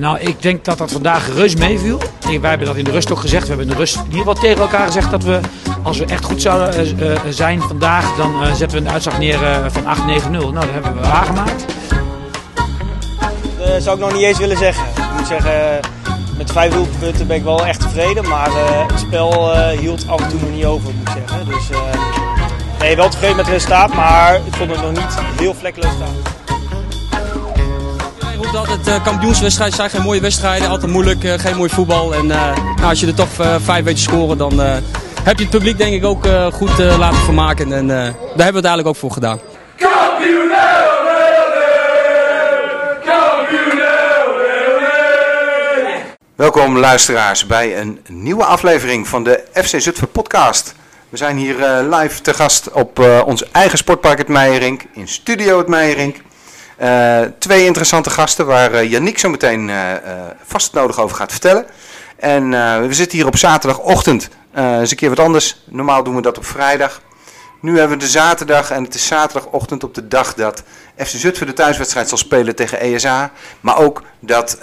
Nou, ik denk dat dat vandaag reus meeviel. Wij hebben dat in de rust ook gezegd. We hebben in de rust in ieder geval tegen elkaar gezegd dat we, als we echt goed zouden uh, zijn vandaag, dan uh, zetten we een uitslag neer van 8-9-0. Nou, dat hebben we waargemaakt. Dat zou ik nog niet eens willen zeggen. Ik moet zeggen, met vijf doelpunten ben ik wel echt tevreden. Maar het spel hield af en toe nog niet over, moet zeggen. Dus nee, wel tevreden met het resultaat, maar ik vond het nog niet heel vlekkeloos staan roept altijd uh, kampioenswedstrijden zijn geen mooie wedstrijden. Altijd moeilijk, uh, geen mooi voetbal. En uh, nou, als je er toch vijf weet scoren, dan heb je het publiek denk ik ook goed laten vermaken. En daar hebben we het eigenlijk ook voor gedaan. Welkom luisteraars bij een nieuwe aflevering van de FC Zutphen podcast. We zijn hier live te gast op ons eigen sportpark het Meijerink, in Studio het Meijerink. Uh, twee interessante gasten waar uh, zo meteen uh, vast nodig over gaat vertellen. En we zitten hier op zaterdagochtend. eens een keer wat anders. Normaal doen we dat op vrijdag. Nu hebben we de zaterdag en het is zaterdagochtend op de dag dat FC Zutphen de thuiswedstrijd zal spelen tegen ESA. Maar ook dat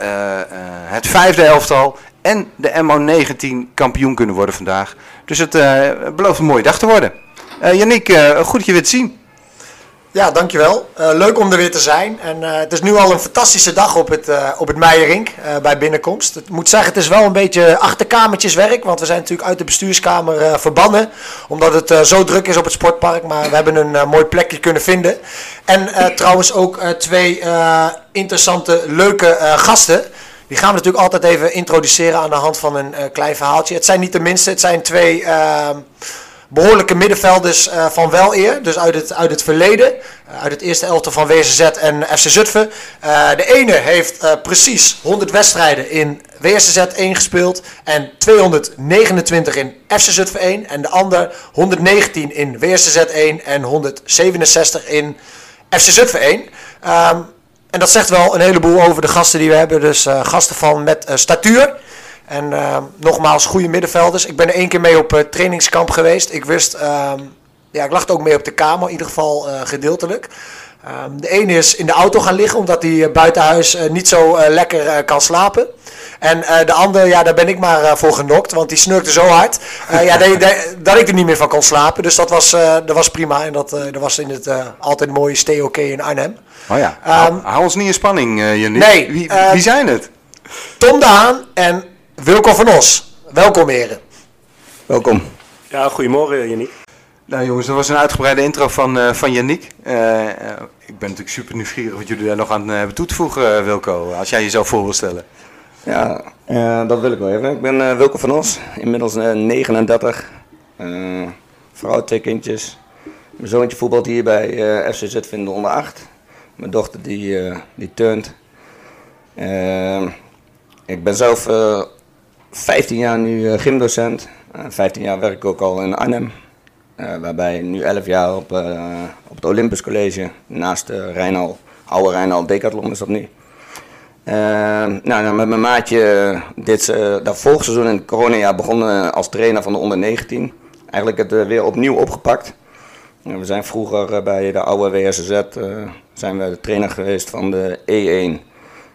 het vijfde elftal en de MO19 kampioen kunnen worden vandaag. Dus het belooft een mooie dag te worden. Yannick, goed dat je weer te zien. Ja, dankjewel. Uh, leuk om er weer te zijn. En uh, het is nu al een fantastische dag op het, uh, op het Meijerink bij binnenkomst. Ik moet zeggen, het is wel een beetje achterkamertjeswerk. Want we zijn natuurlijk uit de bestuurskamer verbannen. Omdat het zo druk is op het sportpark. Maar we hebben een mooi plekje kunnen vinden. En trouwens ook twee interessante, leuke gasten. Die gaan we natuurlijk altijd even introduceren aan de hand van een klein verhaaltje. Het zijn niet de minste, het zijn twee behoorlijke middenvelders uh, van wel eer. Dus uit het, uit het verleden. Uh, uit het eerste elftal van WSZ en FC Zutphen. Uh, de ene heeft precies 100 wedstrijden in WSZ 1 gespeeld. En 229 in FC Zutphen 1. En de ander 119 in WSZ 1 en 167 in FC Zutphen 1. Um, en dat zegt wel een heleboel over de gasten die we hebben. Dus gasten van met statuur. En uh, nogmaals, goede middenvelders. Ik ben er één keer mee op uh, trainingskamp geweest. Ik wist, uh, ja, ik lag ook mee op de kamer, in ieder geval uh, gedeeltelijk. Ehm, de ene is in de auto gaan liggen, omdat hij eh, buitenhuis niet zo lekker kan slapen. En de andere, ja, daar ben ik maar voor genokt, want die snurkte zo hard ja, dat, dat, ik er niet meer van kon slapen. Dus dat was, dat was prima. En dat, dat was in het altijd mooie Stay in Arnhem. Oh ja, um, hou, ons niet in spanning, uh, Nee. Wie, wie zijn het? Tom de Haan en Wilco van Os, welkom heren. Welkom. Ja, goedemorgen Yannick. Nou jongens, dat was een uitgebreide intro van, uh, van Yannick. Uh, uh, ik ben natuurlijk super nieuwsgierig wat jullie daar nog aan hebben toe te voegen, Wilco. Als jij jezelf voor wil stellen. Ja, dat wil ik wel even. Ik ben Wilco van Os, inmiddels 39. vrouw, twee kindjes. Mijn zoontje voetbalt hier bij FC Zutphen onder 8. Mijn dochter die, die turnt. ik ben zelf 15 jaar nu uh, gymdocent. 15 jaar werk ik ook al in Arnhem. Uh, waarbij nu 11 jaar op, uh, op het Olympus College. Naast uh, Rijnal, oude Rijnal Decathlon is dat nu. nou, nou, met mijn maatje dit dat volgseizoen in het coronajaar begonnen als trainer van de onder 19. Eigenlijk het weer opnieuw opgepakt. we zijn vroeger bij de oude WSZ zijn we de trainer geweest van de E1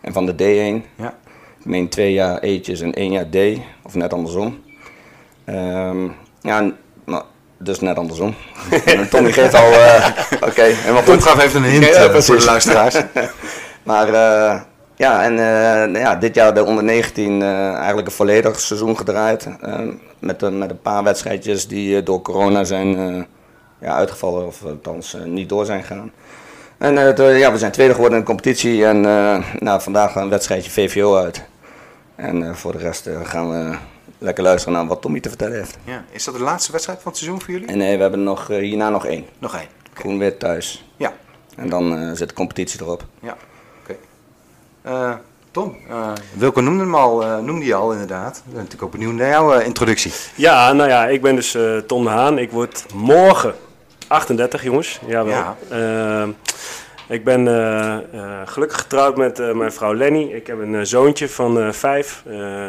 en van de D1. Ja. Ik meen twee jaar E'tjes en één jaar D, of net andersom. Um, ja, nou, dus net andersom. Tommy geeft al, uh, oké. Okay. En wat Tom gaf heeft een hint ja, uh, voor de luisteraars. maar uh, ja, en ja, dit jaar de onder 19 eigenlijk een volledig seizoen gedraaid. met, met een paar wedstrijdjes die door corona zijn ja, uitgevallen, of althans niet door zijn gegaan. En ja, we zijn tweede geworden in de competitie en nou, vandaag een wedstrijdje VVO uit. En uh, voor de rest uh, gaan we lekker luisteren naar wat Tommy te vertellen heeft. Ja. Is dat de laatste wedstrijd van het seizoen voor jullie? En nee, we hebben nog, uh, hierna nog één. Nog één. Okay. Groen weer thuis. Ja. En dan zit de competitie erop. Ja, oké. Okay. Tom, Wilco noemde hem al, noemde je al inderdaad. Ik ben natuurlijk ook benieuwd naar jouw introductie. Ja, nou ja, ik ben dus Tom de Haan. Ik word morgen 38 jongens. Jawel. Ja. Ehm, ik ben uh, uh, gelukkig getrouwd met uh, mijn vrouw Lenny. Ik heb een zoontje van vijf,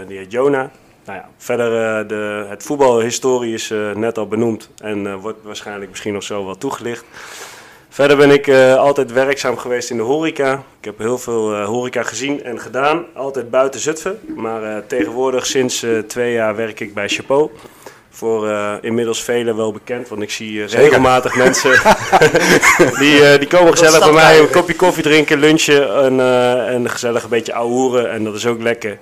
die heet Jona. Nou ja, verder, de, het voetbalhistorie is net al benoemd en wordt waarschijnlijk misschien nog zo wel toegelicht. Verder ben ik uh, altijd werkzaam geweest in de horeca. Ik heb heel veel uh, horeca gezien en gedaan. Altijd buiten Zutphen. Maar uh, tegenwoordig sinds twee jaar werk ik bij Chapeau. Voor inmiddels velen wel bekend. Want ik zie regelmatig mensen die, die komen gezellig bij mij een kopje koffie drinken, lunchen en, en gezellig een beetje ouwehoeren. En dat is ook lekker.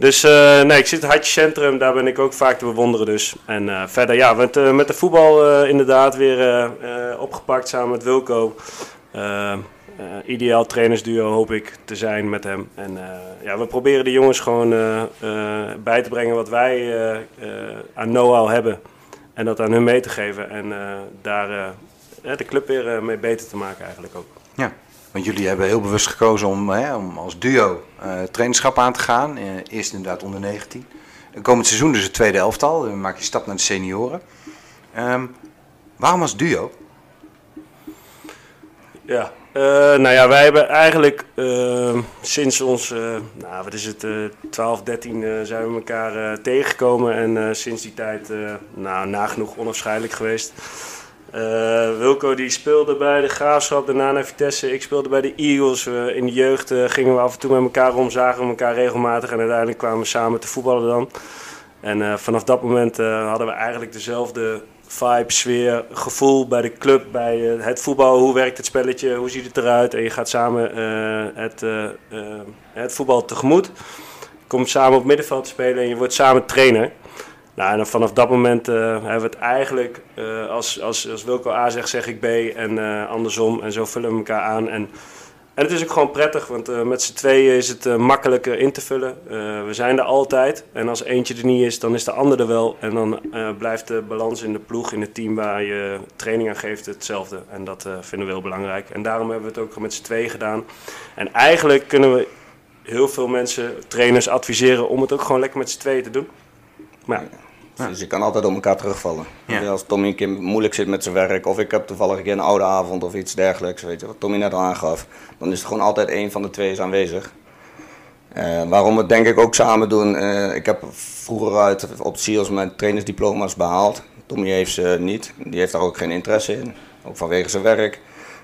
Dus uh, nee, ik zit in het Hartje Centrum, daar ben ik ook vaak te bewonderen dus. En uh, verder, ja, met, uh, met de voetbal inderdaad weer opgepakt samen met Wilco. Ideaal trainersduo hoop ik te zijn met hem. En ja, we proberen de jongens gewoon bij te brengen wat wij aan know-how hebben. En dat aan hun mee te geven. En daar de club weer mee beter te maken eigenlijk ook. Ja. Want jullie hebben heel bewust gekozen om, hè, om als duo uh, trainerschap aan te gaan. Uh, eerst inderdaad onder 19. Komend seizoen dus het tweede elftal. Dan maak je stap naar de senioren. Um, waarom als duo? Ja, uh, nou ja, wij hebben eigenlijk ehm, sinds ons, nou wat is het, 12, 13 zijn we elkaar tegengekomen. En sinds die tijd, nou nagenoeg onafscheidelijk geweest. Wilco die speelde bij de Graafschap, daarna naar Vitesse. Ik speelde bij de Eagles. In de jeugd gingen we af en toe met elkaar om, zagen we elkaar regelmatig. En uiteindelijk kwamen we samen te voetballen dan. En vanaf dat moment hadden we eigenlijk dezelfde vibe, sfeer, gevoel bij de club, bij het voetbal. Hoe werkt het spelletje, hoe ziet het eruit? En je gaat samen het, het voetbal tegemoet. Komt samen op middenveld te spelen en je wordt samen trainer. Nou, en vanaf dat moment hebben we het eigenlijk, als, als, als Wilco A zegt, zeg ik B en andersom. En zo vullen we elkaar aan. En, en het is ook gewoon prettig, want met z'n tweeën is het makkelijker in te vullen. we zijn er altijd. En als eentje er niet is, dan is de ander er wel. En dan blijft de balans in de ploeg, in het team waar je training aan geeft, hetzelfde. En dat vinden we heel belangrijk. En daarom hebben we het ook met z'n tweeën gedaan. En eigenlijk kunnen we heel veel mensen, trainers, adviseren om het ook gewoon lekker met z'n tweeën te doen. Maar ja. Dus je kan altijd op elkaar terugvallen. Als Tommy een keer moeilijk zit met zijn werk, of ik heb toevallig een keer een oude avond of iets dergelijks, weet je, wat Tommy net al aangaf, dan is het gewoon altijd één van de twee is aanwezig. Uh, waarom we het denk ik ook samen doen. Uh, ik heb vroeger uit op SEALS mijn trainersdiploma's behaald. Tommy heeft ze niet. Die heeft daar ook geen interesse in. Ook vanwege zijn werk.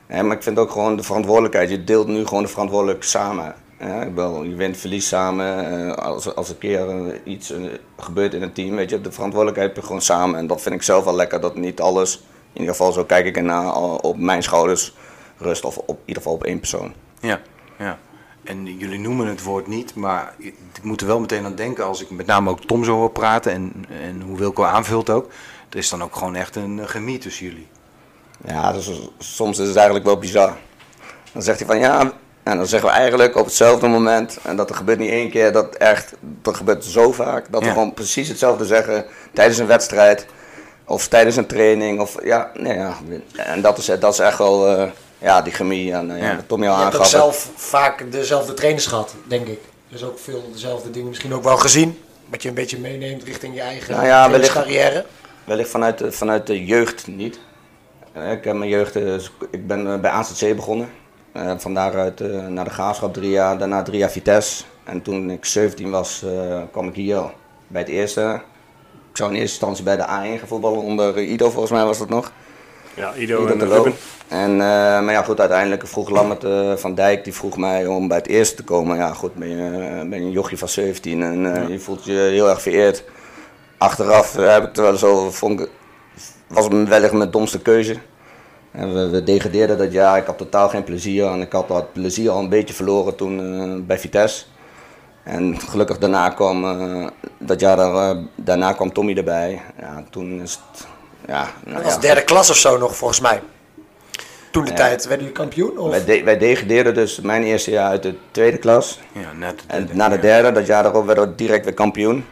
Uh, maar ik vind ook gewoon de verantwoordelijkheid. Je deelt nu gewoon de verantwoordelijkheid samen. Ja, ik bedoel, je wint, verlies samen. Uh, als, als een keer uh, iets uh, gebeurt in een team, weet je, de verantwoordelijkheid heb je gewoon samen. En dat vind ik zelf wel lekker, dat niet alles, in ieder geval zo kijk ik ernaar, op mijn schouders rust. Of op, in ieder geval op één persoon. Ja, ja. En jullie noemen het woord niet, maar ik moet er wel meteen aan denken als ik met name ook Tom zo hoor praten en, en hoe Wilco aanvult ook. Er is dan ook gewoon echt een chemie tussen jullie. Ja, dus, soms is het eigenlijk wel bizar. Dan zegt hij van ja, en dan zeggen we eigenlijk op hetzelfde moment, en dat er gebeurt niet één keer, dat echt, dat gebeurt zo vaak, dat we gewoon precies hetzelfde zeggen tijdens een wedstrijd of tijdens een training. Of, ja, nee, ja. En dat is, dat is echt wel, uh, ja, die chemie. En, uh, ja. Tom je hebt ook zelf vaak dezelfde trainers gehad, denk ik. Dus ook veel dezelfde dingen misschien ook wel gezien. Wat je een beetje meeneemt richting je eigen nou ja, wellicht, carrière. Wellicht vanuit, vanuit de jeugd niet. Eh, ik heb mijn jeugd, ik ben bij AZC begonnen. Uh, van daaruit uh, naar de Graafschap drie jaar, daarna drie jaar Vitesse. En toen ik 17 was, uh, kwam ik hier bij het eerste. Ik zou in eerste instantie bij de A1 gaan voetballen onder Ido, volgens mij was dat nog. Ja, Ido, Ido en de Ruben. En, maar ja, goed, uiteindelijk vroeg Lammert van Dijk, die vroeg mij om bij het eerste te komen. Ja, goed, ben je, ben je een jochie van 17 en ja. je voelt je heel erg vereerd. Achteraf heb ik het wel zo, vond ik, was het wellicht mijn domste keuze. En we, we, degradeerden dat jaar. Ik had totaal geen plezier. En ik had dat plezier al een beetje verloren toen uh, bij Vitesse. En gelukkig daarna kwam, uh, dat jaar daar, uh, daarna kwam Tommy erbij. Ja, toen is het... Ja, nou, dat was ja, derde klas of zo nog volgens mij. Toen de tijd, werden jullie kampioen? Of? Wij, de, wij degradeerden dus mijn eerste jaar uit de tweede klas. Ja, net. En na de derde, dat jaar daarop, werden we direct weer kampioen.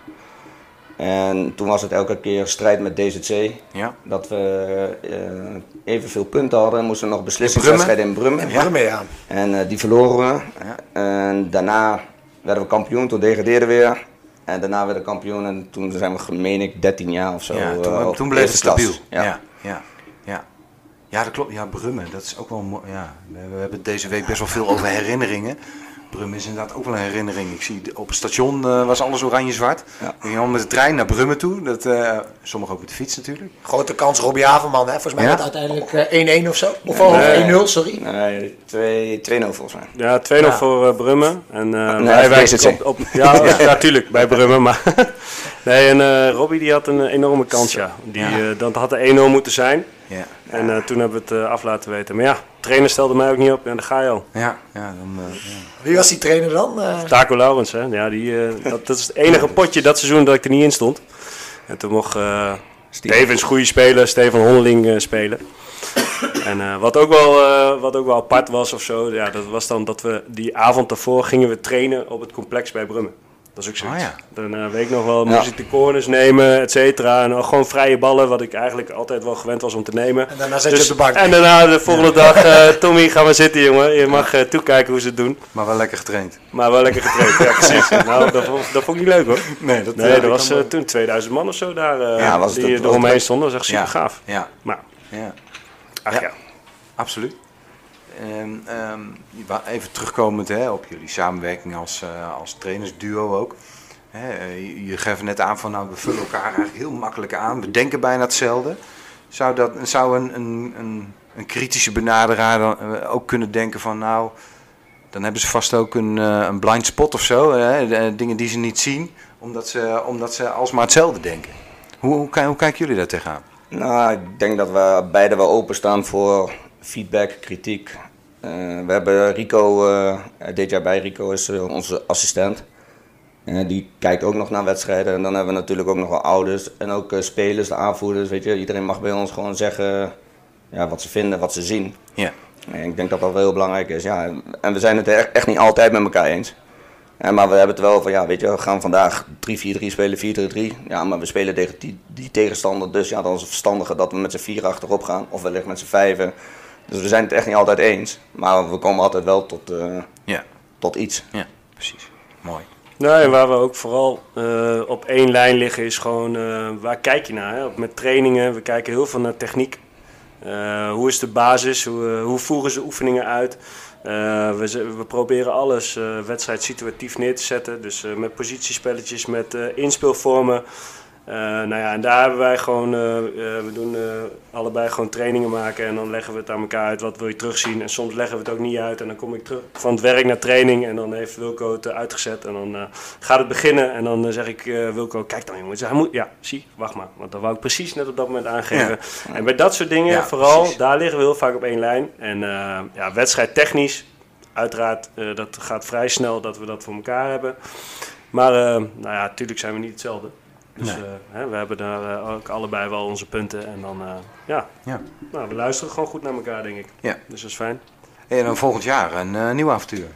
En toen was het elke keer strijd met DZC. Ja. Dat we uh, evenveel punten hadden. Moesten nog beslissingswedstrijden in Brummen. In Brummen, ja. En uh, die verloren we. En daarna werden we kampioen, toen degradeerden we weer. En daarna werden we kampioen en toen zijn we, meen ik, 13 jaar of zo. Ja, toen, uh, toen bleef het stabiel. Ja. ja. Ja, ja, ja. dat klopt. Ja, Brummen, dat is ook wel mooi. Ja, we hebben deze week best wel veel over herinneringen. Brummen is inderdaad ook wel een herinnering. Ik zie op het station uh, was alles oranje-zwart. Ja. We gingen met de trein naar Brummen toe. Dat, uh, sommigen ook met de fiets natuurlijk. Grote kans Robbie Haverman, hè? Volgens mij ja? het uiteindelijk 1-1 of zo. Of nee. 1-0, sorry. Nee, 2-0 volgens mij. Ja, 2-0 ja. voor Brummen. En uh, nee, wij op, op, Ja, natuurlijk, bij Brummen. Maar nee, en Robbie die had een enorme kans, ja. Die, dat had de 1-0 moeten zijn. Ja. En uh, toen hebben we het uh, af laten weten. Maar ja, trainer stelde mij ook niet op. En dan ga je al. Ja, ja, dan, uh, ja. Wie was die trainer dan? Taco Laurens, hè. Ja, die, dat, dat, is het enige potje dat seizoen dat ik er niet in stond. En toen mocht Stevens goede speler, Steven Honneling spelen. En wat, ook wel, wat ook wel apart was of zo, ja, dat was dan dat we die avond daarvoor gingen we trainen op het complex bij Brummen. Dat is ook zoiets. Ah, ja. Dan uh, weet ik nog wel, moest ik de corners nemen, et cetera. En gewoon vrije ballen, wat ik eigenlijk altijd wel gewend was om te nemen. En daarna zet je dus op de bank. En daarna de volgende dag, uh, Tommy, ga maar zitten jongen. Je mag uh, toekijken hoe ze het doen. Maar wel lekker getraind. Maar wel lekker getraind, ja precies. nou, dat, dat vond ik niet leuk hoor. Nee, dat, nee, dat was toen 2000 man of zo daar ja, was die eromheen stonden. Dat was echt super gaaf. Ja. Maar, ja. ach ja. Absoluut. En, um, even terugkomend hè, op jullie samenwerking als, uh, als trainersduo ook. Hè, eh, je geeft net aan van nou, we vullen elkaar eigenlijk heel makkelijk aan. We denken bijna hetzelfde. Zou, dat, zou een, een, een, een kritische benaderaar dan eh, ook kunnen denken van nou, dan hebben ze vast ook een, een blind spot of zo. Hè, dingen die ze niet zien, omdat ze, omdat ze alsmaar hetzelfde denken. Hoe, hoe, hoe kijken jullie daar tegenaan? Nou, ik denk dat we beide wel openstaan voor feedback, kritiek. Uh, we hebben Rico, uh, dit jaar bij Rico is uh, onze assistent. die kijkt ook nog naar wedstrijden. En dan hebben we natuurlijk ook nog wel ouders en ook spelers, de aanvoerders. Weet je, iedereen mag bij ons gewoon zeggen ja, wat ze vinden, wat ze zien. Ja. En ik denk dat dat wel heel belangrijk is. Ja. En we zijn het echt niet altijd met elkaar eens. maar we hebben het wel van, ja, weet je, we gaan vandaag 3-4-3 spelen, 4-3-3. Ja, maar we spelen tegen die, die, tegenstander. Dus ja, dan is het verstandiger dat we met z'n vier achterop gaan. Of wellicht met z'n vijven. Dus we zijn het echt niet altijd eens, maar we komen altijd wel tot, uh, ja. tot iets. Ja, precies. Mooi. Nee, waar we ook vooral uh, op één lijn liggen is gewoon, uh, waar kijk je naar? Hè? Met trainingen, we kijken heel veel naar techniek. hoe is de basis? Hoe, hoe voeren ze oefeningen uit? we, we, proberen alles wedstrijd situatief neer te zetten. Dus met positiespelletjes, met inspeelvormen. Uh, nou ja, en daar hebben wij gewoon, uh, uh, we doen allebei gewoon trainingen maken en dan leggen we het aan elkaar uit wat wil je terugzien. En soms leggen we het ook niet uit en dan kom ik terug van het werk naar training en dan heeft Wilco het uitgezet en dan gaat het beginnen en dan zeg ik Wilco, kijk dan jongens, hij moet, ja, zie, wacht maar, want dan wou ik precies net op dat moment aangeven. En bij dat soort dingen, vooral, daar liggen we heel vaak op één lijn. En ja, wedstrijd technisch, uiteraard, dat gaat vrij snel dat we dat voor elkaar hebben. Maar nou ja, natuurlijk zijn we niet hetzelfde. Dus nee. uh, hè, we hebben daar uh, ook allebei wel onze punten. En dan, uh, ja, ja. Nou, we luisteren gewoon goed naar elkaar, denk ik. Ja. Dus dat is fijn. En dan volgend jaar een nieuw avontuur.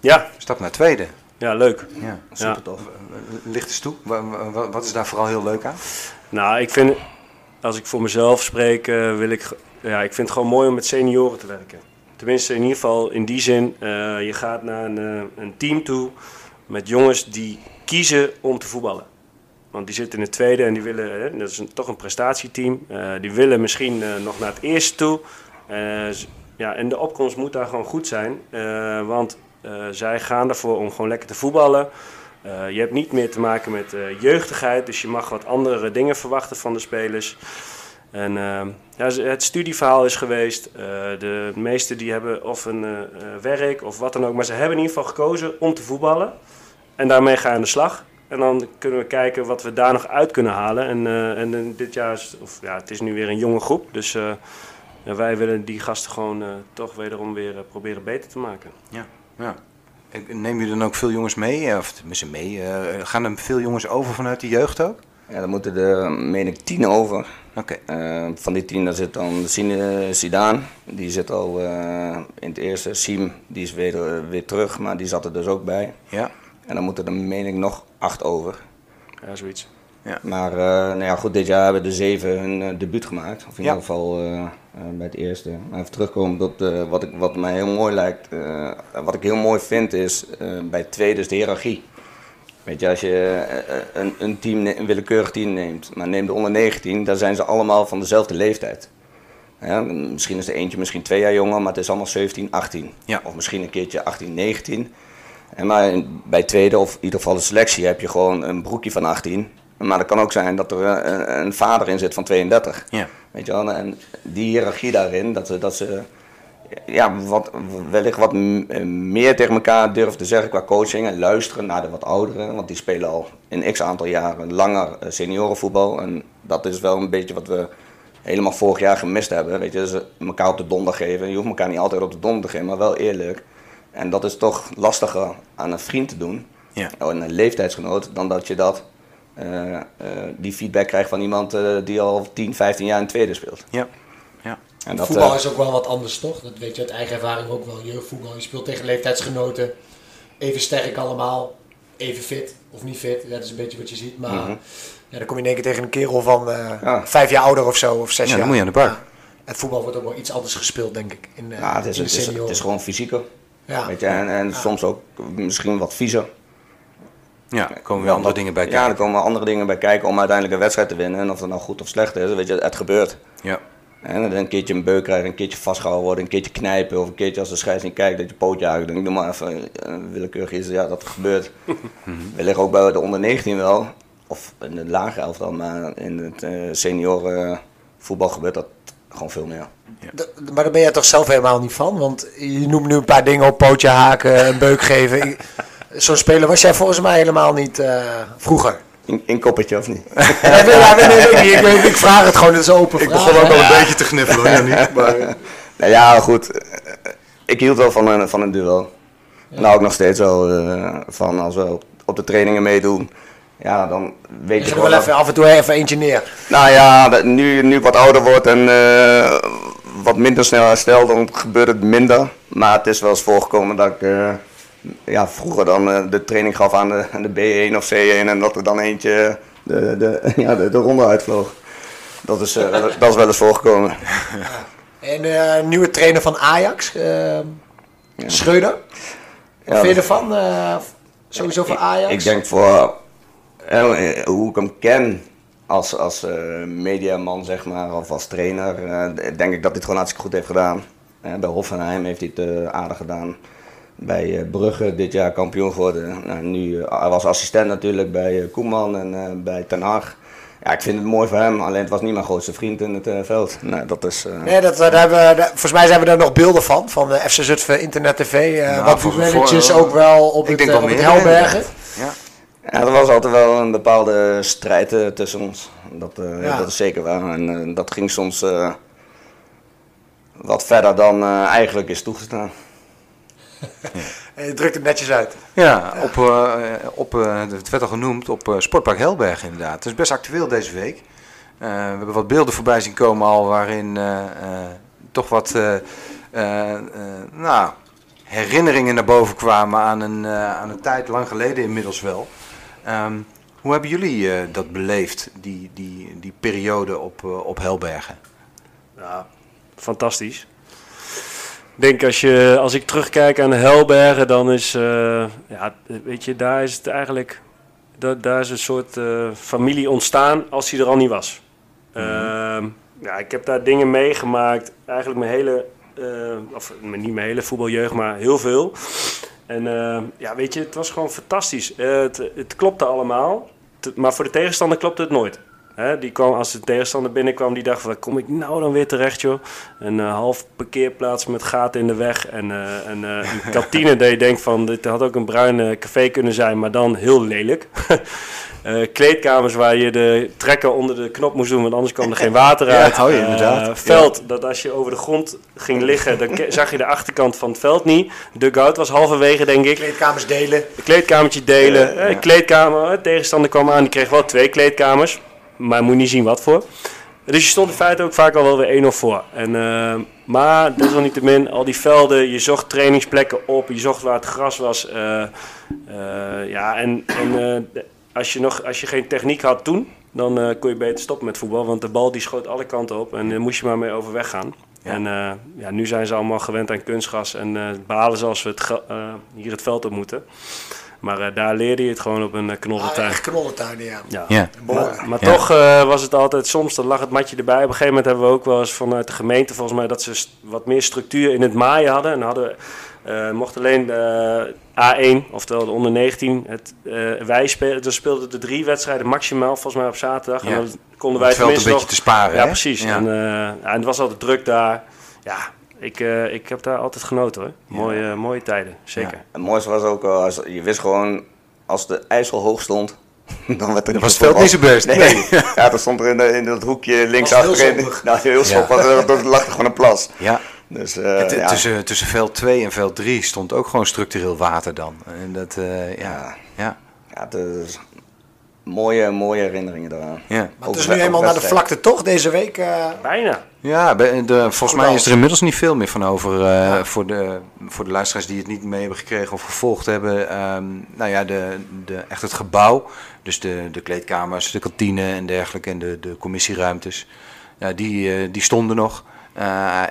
Ja. Stap naar tweede. Ja, leuk. Ja, super ja. tof. Licht eens toe. Wat is daar vooral heel leuk aan? Nou, ik vind, als ik voor mezelf spreek, wil ik, ja, ik vind het gewoon mooi om met senioren te werken. Tenminste, in ieder geval in die zin, je gaat naar een, een team toe met jongens die kiezen om te voetballen. Want die zitten in het tweede en die willen, hè, dat is toch een prestatieteam, uh, die willen misschien uh, nog naar het eerste toe. Uh, ja, en de opkomst moet daar gewoon goed zijn, want zij gaan ervoor om gewoon lekker te voetballen. je hebt niet meer te maken met jeugdigheid, dus je mag wat andere dingen verwachten van de spelers. En ja, het studieverhaal is geweest. de meesten die hebben of een werk of wat dan ook, maar ze hebben in ieder geval gekozen om te voetballen. En daarmee ga je aan de slag. En dan kunnen we kijken wat we daar nog uit kunnen halen. En, uh, en dit jaar is, of, ja, het is nu weer een jonge groep. Dus uh, wij willen die gasten gewoon uh, toch wederom weer proberen beter te maken. Ja, ja. Neem je dan ook veel jongens mee? Of tenminste mee, gaan er veel jongens over vanuit de jeugd ook? Ja, dan moeten er, meen ik, tien over. Oké. van die tien, daar zit dan Sidaan. Die zit al in het eerste. Siem, die is weer, weer terug, maar die zat er dus ook bij. Ja. En dan moeten er, meen ik, nog acht over. Ja, zoiets. Ja. Maar uh, nou ja, goed, dit jaar hebben de zeven hun uh, debuut gemaakt. Of in ieder geval uh, bij het eerste. Maar even terugkomen tot wat, ik, wat mij heel mooi lijkt. wat ik heel mooi vind is bij het tweede is de hiërarchie. Weet je, als je een, een, team, een willekeurig team neemt, maar neem de onder 19, dan zijn ze allemaal van dezelfde leeftijd. Ja, misschien is er eentje misschien twee jaar jonger, maar het is allemaal 17, 18. Ja. Of misschien een keertje 18, 19. En maar bij tweede of in ieder geval de selectie heb je gewoon een broekje van 18. Maar het kan ook zijn dat er een, een vader in zit van 32. Ja. Weet je wel? En die hiërarchie daarin, dat ze, dat ze ja, wat, wellicht wat meer tegen elkaar durven te zeggen qua coaching en luisteren naar de wat ouderen. Want die spelen al in x aantal jaren langer eh, seniorenvoetbal. En dat is wel een beetje wat we helemaal vorig jaar gemist hebben. Weet je, dus elkaar op de donder geven. Je hoeft elkaar niet altijd op de donder te geven, maar wel eerlijk. En dat is toch lastiger aan een vriend te doen, Ja. oh, een leeftijdsgenoot, dan dat je dat, eh, eh, die feedback krijgt van iemand eh, die al 10, 15 jaar in het tweede speelt. Ja. ja. En dat, voetbal is ook wel wat anders, toch? Dat weet je uit eigen ervaring ook wel. Jeugdvoetbal, je speelt tegen leeftijdsgenoten. Even sterk allemaal. Even fit of niet fit. Dat is een beetje wat je ziet. Maar Mhm. ja, dan kom je in één keer tegen een kerel van eh, Ja. vijf jaar ouder of zo. Of zes Ja, jaar. dan moet je aan de bak. Ja. Het voetbal wordt ook wel iets anders gespeeld, denk ik. In, eh, ja, het, is, in de het, is, het is gewoon fysieker. Ja. Weet je, en, en soms ook misschien wat viezer. Ja, er komen weer andere dingen bij Ja, kijken. er komen andere dingen bij kijken om uiteindelijk een wedstrijd te winnen. En of dat nou goed of slecht is, weet je, het gebeurt. Ja. En dan een keertje een beuk krijgen, een keertje vastgehouden worden, een keertje knijpen. Of een keertje als de scheids niet kijkt, dat je pootje uit. Dan doe maar even een willekeurig iets. Ja, dat gebeurt. Wellicht ook bij de onder 19 wel. Of in de lage elf dan, maar in het eh senioren voetbal gebeurt dat gewoon veel meer. D- Maar daar ben jij toch zelf helemaal niet van? Want je noemt nu een paar dingen op pootje haken, een beuk geven. Zo'n speler was jij volgens mij helemaal niet eh, vroeger. In, in koppertje of niet? Ja, nee, ja, nee, nee, nee, ik, ik, ik vraag het gewoon, het is een open Ik begon ook al een beetje te gniffelen, hoor, ja, niet? Maar, Nou ja, goed. Ik hield wel van een, van een duel. Nou, ook nog steeds wel eh, van als we op, op de trainingen meedoen. Ja, dan weet Je er gewoon... wel even af en toe even eentje neer. Nou ja, nu, nu ik wat ouder wordt en eh, wat minder snel herstel, dan gebeurt het minder. Maar het is wel eens voorgekomen dat ik eh, ja, vroeger dan eh, de training gaf aan de, aan de B1 of C1 en dat er dan eentje de, de, ja, de, de ronde uitvloog. Dat is, wel- dat is wel eens voorgekomen. En nieuwe trainer van Ajax, Schreuder. Wat Ja, vind je ervan? sowieso van Ajax? Ik denk voor eh, hoe ik hem ken als, als eh, mediaman, zeg maar, of als trainer, eh, denk ik dat hij het gewoon hartstikke goed heeft gedaan. Eh, bij Hoffenheim heeft hij het eh, aardig gedaan. Bij eh, Brugge dit jaar kampioen geworden. Nou, nu, eh, hij was assistent natuurlijk bij eh, Koeman en eh, bij Ten Hag. Ja, ik vind het mooi voor hem, alleen het was niet mijn grootste vriend in het eh, veld. Nou, dat is... eh, Nee, dat, daar hebben we, daar- volgens mij zijn we daar nog beelden van, van de FC Zutphen Internet TV. eh Nou, wat voor- ook wel op ik het, denk eh, op het meer, Helbergen. Ja. Ja, er was altijd wel een bepaalde strijd eh, tussen ons. Dat, eh, Ja. dat is zeker waar. En eh, dat ging soms eh, wat verder dan eh, eigenlijk is toegestaan. En je drukt het netjes uit. Ja, op, eh, op, eh, het werd al genoemd, op eh, Sportpark Helberg inderdaad. Het is best actueel deze week. Eh, we hebben wat beelden voorbij zien komen al waarin eh, eh, toch wat eh, eh, eh, nou, herinneringen naar boven kwamen aan een, eh, aan een tijd lang geleden inmiddels wel. Ehm, hoe hebben jullie eh, dat beleefd, die, die, die periode op, eh, op Helbergen? Ja, fantastisch. Ik denk als, je, als ik terugkijk aan Helbergen, dan is, eh, ja, weet je, daar is het eigenlijk, da- daar is een soort familie ontstaan als hij er al niet was. Ehm, ja, ik heb daar dingen meegemaakt, eigenlijk mijn hele, of niet mijn hele voetbaljeugd, maar heel veel. En eh, ja, weet je, het was gewoon fantastisch. Eh, het, het klopte allemaal, maar voor de tegenstander klopte het nooit. Hè, die kwam, als de tegenstander binnenkwam, die dacht, waar kom ik nou dan weer terecht, joh? Een eh, half parkeerplaats met gaten in de weg en, eh, en eh, een kantine dat je denkt van, dit had ook een bruin eh, café kunnen zijn, maar dan heel lelijk. Kleedkamers waar je de trekker onder de knop moest doen, want anders kwam er geen water Ja, uit. oh ja, inderdaad. veld, dat als je over de grond ging liggen, dan zag je de achterkant van het veld niet. De dugout was halverwege, denk ik. Kleedkamers delen. Kleedkamertje delen. Eh, kleedkamer, tegenstander kwam aan, die kreeg wel twee kleedkamers. Maar moet niet zien wat voor. Dus je stond in feite ook vaak al wel weer 1-0 voor. En, eh, maar desalniettemin, al die velden, je zocht trainingsplekken op, je zocht waar het gras was. eh, eh, ja, en, en als, je nog, als je geen techniek had toen, dan kon je beter stoppen met voetbal. Want de bal die schoot alle kanten op en daar moest je maar mee overweg gaan. En ja, nu zijn ze allemaal gewend aan kunstgas en balen ze als we het hier het veld op moeten. Maar eh, daar leerde je het gewoon op een uh, Ah, knollentuin. ja. Ja. Ja. Maar, maar Ja. toch eh, was het altijd, soms dan lag het matje erbij. Op een gegeven moment hebben we ook wel eens vanuit de gemeente volgens mij dat ze wat meer structuur in het maaien hadden. En hadden, eh mocht alleen de A1, oftewel de onder 19, het, eh, wij dus speelden de drie wedstrijden maximaal volgens mij op zaterdag. Ja. En dan konden wij het veld een tenminste beetje nog... te sparen. Ja, hè? precies. Ja. En, eh, ja, en het was altijd druk daar. Ja, ik, eh, ik heb daar altijd genoten hoor. Mooie, mooie tijden, zeker. Het mooiste was ook, eh, als, je wist gewoon, als de ijsel hoog stond, dan werd er was het veld niet zo best. Nee, Nee. ja, er stond er in, de- in dat hoekje links heel achterin. Nou, heel soppig, er er lag er gewoon een plas. Ja. Dus, eh, ja. tussen, tussen veld 2 en veld 3 stond ook gewoon structureel water dan. En dat, eh, ja. Ja. Ja. Ja, is mooie, mooie herinneringen daaraan. Ja. Maar het is nu eenmaal naar de vlakte toch deze week. eh, Bijna. Ja, de, volgens mij is er inmiddels niet veel meer van over. eh, voor, de, voor de luisteraars die het niet mee hebben gekregen of gevolgd hebben. ehm, nou ja, de, de, echt het gebouw. Dus de, de kleedkamers, de kantine en dergelijke. En de, de commissieruimtes. Ja, die, eh, die stonden nog. Eh,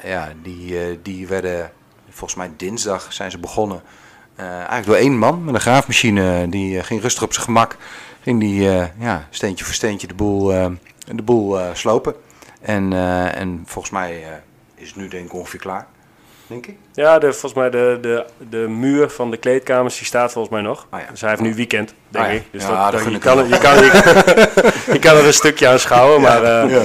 ja, die, die werden volgens mij dinsdag zijn ze begonnen. Eh, eigenlijk door één man met een graafmachine. Die ging rustig op zijn gemak. Ging die eh, ja, steentje voor steentje de boel, eh, de boel eh, slopen. En, en volgens mij is het nu denk ik ongeveer klaar. Denk ik. Ja, de, volgens mij de, de, de muur van de kleedkamers die staat volgens mij nog. Ah, ja. Dus hij heeft nu weekend, denk Ah, ja. ik. Dus Ja, dat, dat dat- gun je, kan, je, kan, je, kan er een stukje aan schouwen. Maar eh,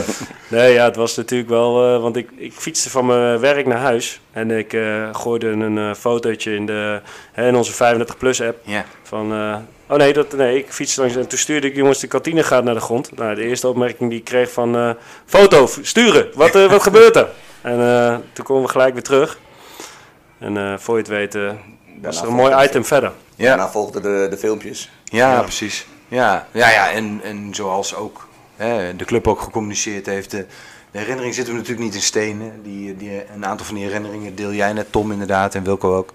nee, ja, het was natuurlijk wel... eh, want ik, ik fietste van mijn werk naar huis. En ik eh, gooide een eh, fotootje in, de, hè, in onze 35-plus app. Ja. Van, eh, oh nee, dat, nee, ik fietste langs en toen stuurde ik jongens de kantine gaat naar de grond. Nou, de eerste opmerking die ik kreeg van eh, foto, sturen, wat, eh, wat gebeurt er? En eh, toen komen we gelijk weer terug. En eh, voor je het weet eh, was Daarna er een mooi item verder. Ja. Daarna volgden de, de filmpjes. Ja, precies. Ja, ja, ja en, en zoals ook hè, de club ook gecommuniceerd heeft. De, de herinnering zitten we natuurlijk niet in stenen. Die, die, een aantal van die herinneringen deel jij net, Tom inderdaad, en Wilco ook.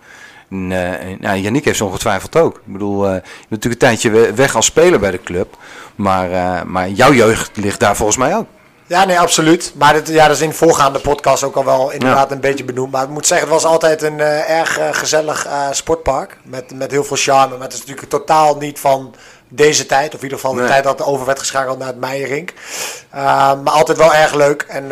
En, eh, en, nou, Yannick heeft ze ongetwijfeld ook. Ik bedoel, eh, je bent natuurlijk een tijdje we- weg als speler bij de club. Maar, eh, maar jouw jeugd ligt daar volgens mij ook. Ja, nee, absoluut. Maar dit, ja, dat is in de voorgaande podcast ook al wel inderdaad een beetje benoemd. Maar ik moet zeggen, het was altijd een eh, erg eh, gezellig eh, sportpark. Met, met heel veel charme. Maar het is natuurlijk totaal niet van deze tijd. Of in ieder geval de Nee. tijd dat er over werd geschakeld naar het Meijerink. Maar altijd wel erg leuk. En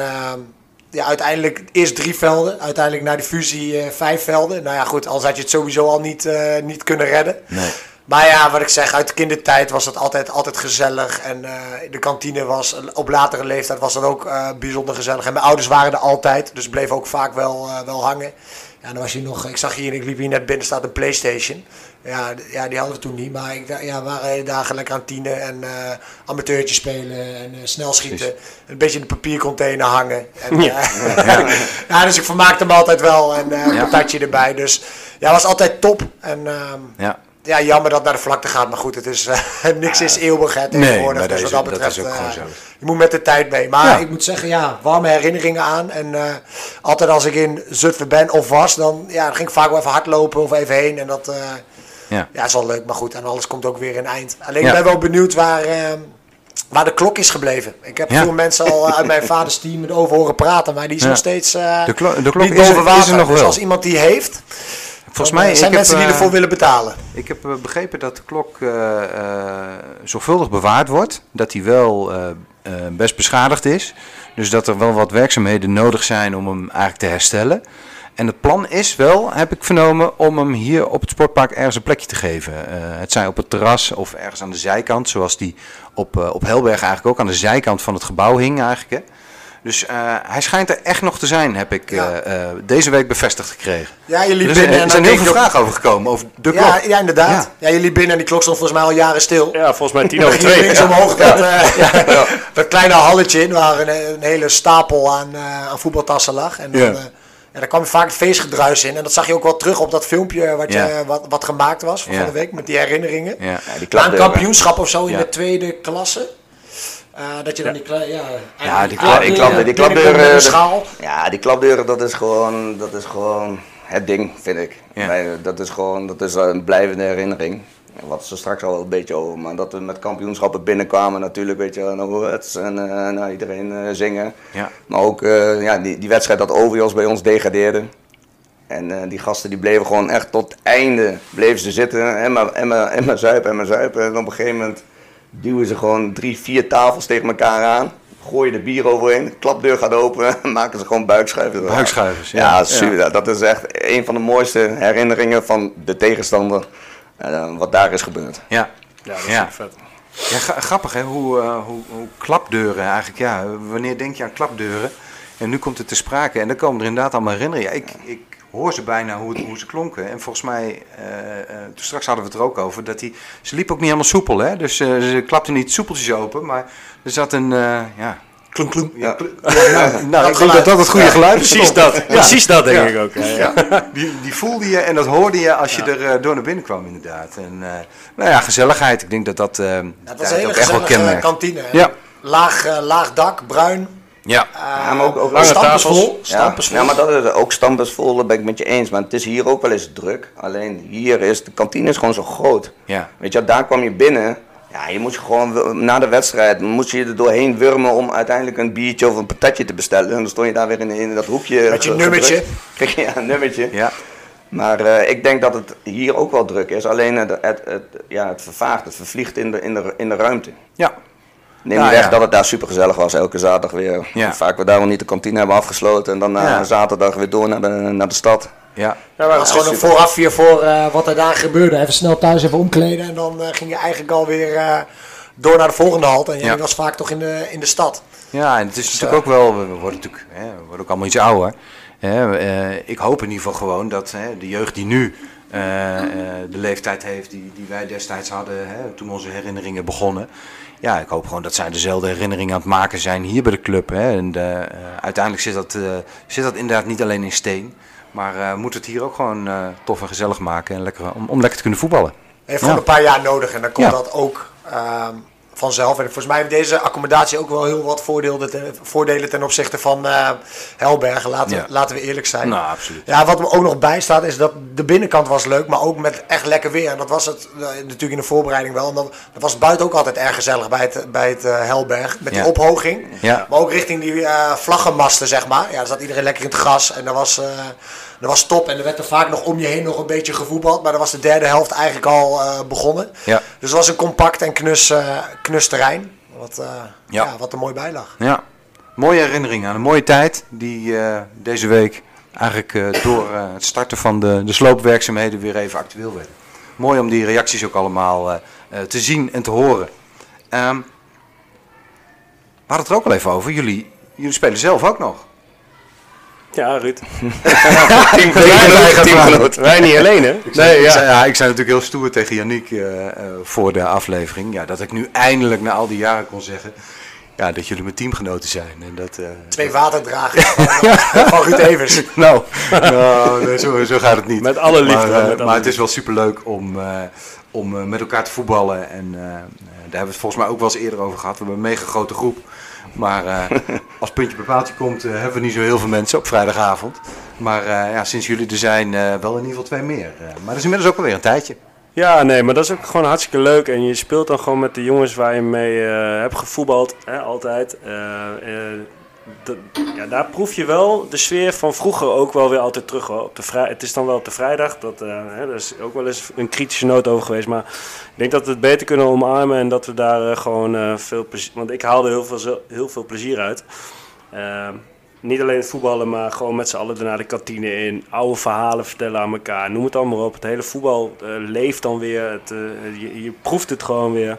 ja, uiteindelijk eerst drie velden. Uiteindelijk na die fusie vijf velden. Nou ja, goed, anders had je het sowieso al niet, niet kunnen redden. Nee. Maar ja, wat ik zeg, uit de kindertijd was het altijd, altijd gezellig. En uh, de kantine was, op latere leeftijd was dat ook uh, bijzonder gezellig. En mijn ouders waren er altijd, dus bleef ook vaak wel, uh, wel hangen. Ja, dan was hier nog, ik zag hier, ik liep hier net binnen, staat een Playstation. Ja, ja die hadden we toen niet, maar ik, ja, we waren dagen lekker aan tienen en amateurtjes spelen en snel schieten. Een beetje in de papiercontainer hangen. En, ja. ja. ja. dus ik vermaakte me altijd wel en een patatje erbij. Dus ja, was altijd top. En, um, ja ja, jammer dat naar de vlakte gaat. Maar goed, het is, uh, niks is eeuwig hè, tegenwoordig. Nee, dus wat dat betreft, dat uh, je moet met de tijd mee. Maar ja. ik moet zeggen, ja, warme herinneringen aan. En uh, altijd als ik in Zutphen ben of was, dan, ja, dan ging ik vaak wel even hardlopen of even heen. En dat ja. ja, is wel leuk. Maar goed, en alles komt ook weer in eind. Alleen ik ben wel benieuwd waar... Waar de klok is gebleven. Ik heb veel mensen al uit mijn vaders team erover horen praten, maar die is nog steeds de, klo de klok niet boven water. Is er nog dus wel. als iemand die heeft, Volgens mij zijn ik mensen heb, die ervoor willen betalen. Ik heb uh, begrepen dat de klok uh, zorgvuldig bewaard wordt. Dat die wel best beschadigd is. Dus dat er wel wat werkzaamheden nodig zijn om hem eigenlijk te herstellen. En het plan is wel, heb ik vernomen, om hem hier op het sportpark ergens een plekje te geven. het zij op het terras of ergens aan de zijkant. Zoals die op, op Helberg eigenlijk ook aan de zijkant van het gebouw hing eigenlijk. Hè. Dus uh, hij schijnt er echt nog te zijn, heb ik ja. uh, uh, deze week bevestigd gekregen. Ja, jullie er binnen. Er, er zijn heel veel vragen over gekomen, over de klok. Ja, ja inderdaad. Ja. ja. jullie binnen en die klok stond volgens mij al jaren stil. Ja, volgens mij tien over twee. Links omhoog, dat, dat, kleine halletje in, waar een, een hele stapel aan, aan voetbaltassen lag. En dan, ja. daar kwam vaak het feestgedruis in. En dat zag je ook wel terug op dat filmpje wat, je, wat, wat gemaakt was van de week, met die herinneringen. Ja. die Na een kampioenschap of zo in de tweede klasse. Uh, dat je dan die, ja, ja, die, kla die, klap, die klapdeuren. Ja, die klapdeuren, dat is gewoon, dat is gewoon het ding, vind ik. Ja. Wij, dat is gewoon, dat is een blijvende herinnering. Wat ze straks al een beetje over, maar dat we met kampioenschappen binnenkwamen natuurlijk, weet je, nou, het en uh, nou, iedereen uh, zingen. Ja. Maar ook uh, ja, die, die wedstrijd dat Ovios bij ons degradeerde. En die gasten die bleven gewoon echt tot het einde bleven ze zitten. En maar, en maar, en maar zuipen, en maar zuipen. En op een gegeven moment duwen ze gewoon drie, vier tafels tegen elkaar aan gooi je de bier overheen, de klapdeur gaat open, maken ze gewoon buikschuivers. Buikschuivers, ja. Ja, super. Dat is echt een van de mooiste herinneringen van de tegenstander, uh, wat daar is gebeurd. Ja, ja dat is ja. vet. Ja, grappig hè, hoe, uh, hoe, hoe, klapdeuren eigenlijk, ja, wanneer denk je aan klapdeuren? En nu komt het te sprake en dan komen er inderdaad allemaal herinneringen. Ja, ik, ik hoor ze bijna hoe, hoe ze klonken. En volgens mij, uh, uh, straks hadden we het er ook over, dat die, ze liep ook niet helemaal soepel. Hè? Dus uh, ze klapte niet soepeltjes open, maar er zat een, ja... Klunk, klunk. Ja. nou, nou ik denk dat dat het goede geluid is. Precies dat, precies dat denk ik ook. Ja. Die, die voelde je en dat hoorde je als je er door naar binnen kwam inderdaad. En nou ja, gezelligheid. Ik denk dat dat, dat was een hele gezellige kantine. Ja. Laag, laag dak, bruin, ja. ja, maar ook, ook lange Ja. ja, maar dat is ook stampers vol, dat ben ik met je eens. Maar het is hier ook wel eens druk. Alleen hier is de kantine is gewoon zo groot. Ja. Weet je, daar kwam je binnen. Ja, je moest gewoon na de wedstrijd moest je er doorheen wurmen om uiteindelijk een biertje of een patatje te bestellen. En dan stond je daar weer in, in dat hoekje. Met je nummertje. ja, een nummertje. Ja. Maar uh, ik denk dat het hier ook wel druk is. Alleen het, het, het, ja, het vervaagt, het vervliegt in de, in de, in de ruimte. Ja, Neem nou, weg dat het daar super gezellig was, elke zaterdag weer. Ja. Vaak we daar wel niet de kantine hebben afgesloten en dan na zaterdag weer door naar de, naar de stad. Ja, ja maar het was gewoon een voorafje voor uh, wat er daar gebeurde. Even snel thuis even omkleden en dan uh, ging je eigenlijk alweer uh, door naar de volgende halt. En je was vaak toch in de, in de stad. Ja, en het is dus, natuurlijk ook wel, we worden natuurlijk hè, we worden ook allemaal iets ouder. Hè, ik hoop in ieder geval gewoon dat hè, de jeugd die nu de leeftijd heeft die, die wij destijds hadden, hè, toen onze herinneringen begonnen ja, ik hoop gewoon dat zij dezelfde herinneringen aan het maken zijn hier bij de club. Hè. En de, uh, uiteindelijk zit dat, uh, zit dat inderdaad niet alleen in steen. Maar uh, moet het hier ook gewoon tof en gezellig maken en lekker, om, om lekker te kunnen voetballen. Heeft gewoon ja. een paar jaar nodig en dan komt ja. dat ook ehm, vanzelf. En volgens mij heeft deze accommodatie ook wel heel wat voordelen ten, voordelen ten opzichte van uh, Helbergen. Laten, ja. laten we eerlijk zijn. Nou, absoluut. Ja, wat er ook nog bij staat is dat de binnenkant was leuk, maar ook met echt lekker weer. En dat was het uh, natuurlijk in de voorbereiding wel. En dan, dat was buiten ook altijd erg gezellig bij het, bij het uh, Helberg. Met die ophoging. Ja. Maar ook richting die vlaggenmasten, zeg maar. Ja, daar zat iedereen lekker in het gras. En dat was... Dat was top en er werd er vaak nog om je heen nog een beetje gevoetbald. Maar dan was de derde helft eigenlijk al uh, begonnen. Ja. Dus het was een compact en knus, uh, knus terrein. Wat, uh, ja. ja. wat er mooi bij lag. Ja, mooie herinnering aan een mooie tijd die deze week eigenlijk door het starten van de, de sloopwerkzaamheden weer even actueel werd. Mooi om die reacties ook allemaal te zien en te horen. Um, we hadden het er ook al even over. Jullie, jullie spelen zelf ook nog. Ja, Ruud. Teamgenoot. Wij niet alleen, hè? Ik zei, nee, ja. ja. ik zei natuurlijk heel stoer tegen Yannick uh, uh, voor de aflevering. Ja, dat ik nu eindelijk na al die jaren kon zeggen... Ja, dat jullie mijn teamgenoten zijn. En dat, uh, Twee waterdragers van, van Ruud Evers. nou, nou nee, zo, zo, gaat het niet. Met alle liefde. Maar, met alle maar het is wel superleuk om, om met elkaar te voetballen. En daar hebben we het volgens mij ook wel eens eerder over gehad. We hebben een mega grote groep. Maar uh, als puntje bij paaltje komt, uh, hebben we niet zo heel veel mensen op vrijdagavond. Maar uh, ja, sinds jullie er zijn, wel in ieder geval twee meer. maar dat is inmiddels ook alweer een tijdje. Ja, nee, maar dat is ook gewoon hartstikke leuk. En je speelt dan gewoon met de jongens waar je mee hebt gevoetbald, hè, altijd ja, daar proef je wel de sfeer van vroeger ook wel weer altijd terug. Op de vrij, het is dan wel op de vrijdag, dat, uh, hè, daar is ook wel eens een kritische noot over geweest. Maar ik denk dat we het beter kunnen omarmen en dat we daar uh, gewoon uh, veel plezier... Want ik haalde heel veel, heel veel plezier uit. niet alleen het voetballen, maar gewoon met z'n allen naar de kantine in. Oude verhalen vertellen aan elkaar. Noem het allemaal op. Het hele voetbal leeft dan weer. Het, je, je proeft het gewoon weer.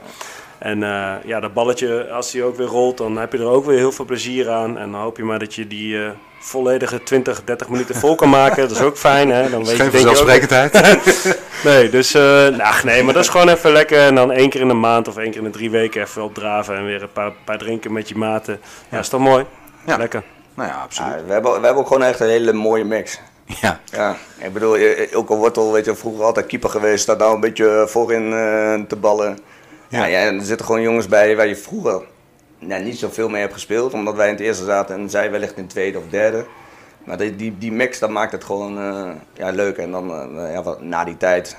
En uh, ja, dat balletje, als hij ook weer rolt, dan heb je er ook weer heel veel plezier aan. En dan hoop je maar dat je die uh, volledige 20, 30 minuten vol kan maken. Dat is ook fijn, hè? Dan weet Geen je, vanzelfsprekendheid. nee, dus uh, nou, nee, maar dat is gewoon even lekker. En dan één keer in de maand of één keer in de drie weken even opdraven en weer een paar, paar drinken met je maten. Ja, is toch mooi? Ja. Lekker. Nou ja, absoluut. Ja, we, hebben, we hebben ook gewoon echt een hele mooie mix. Ja. ja. Ik bedoel, Ilko Wortel, weet je, vroeger altijd keeper geweest, staat nou een beetje voorin te ballen. Ja, ja, er zitten gewoon jongens bij waar je vroeger nou, niet zoveel mee hebt gespeeld. Omdat wij in het eerste zaten en zij wellicht in het tweede of derde. Maar die, die, die mix, dat maakt het gewoon uh, ja, leuk. En dan uh, ja, na die tijd,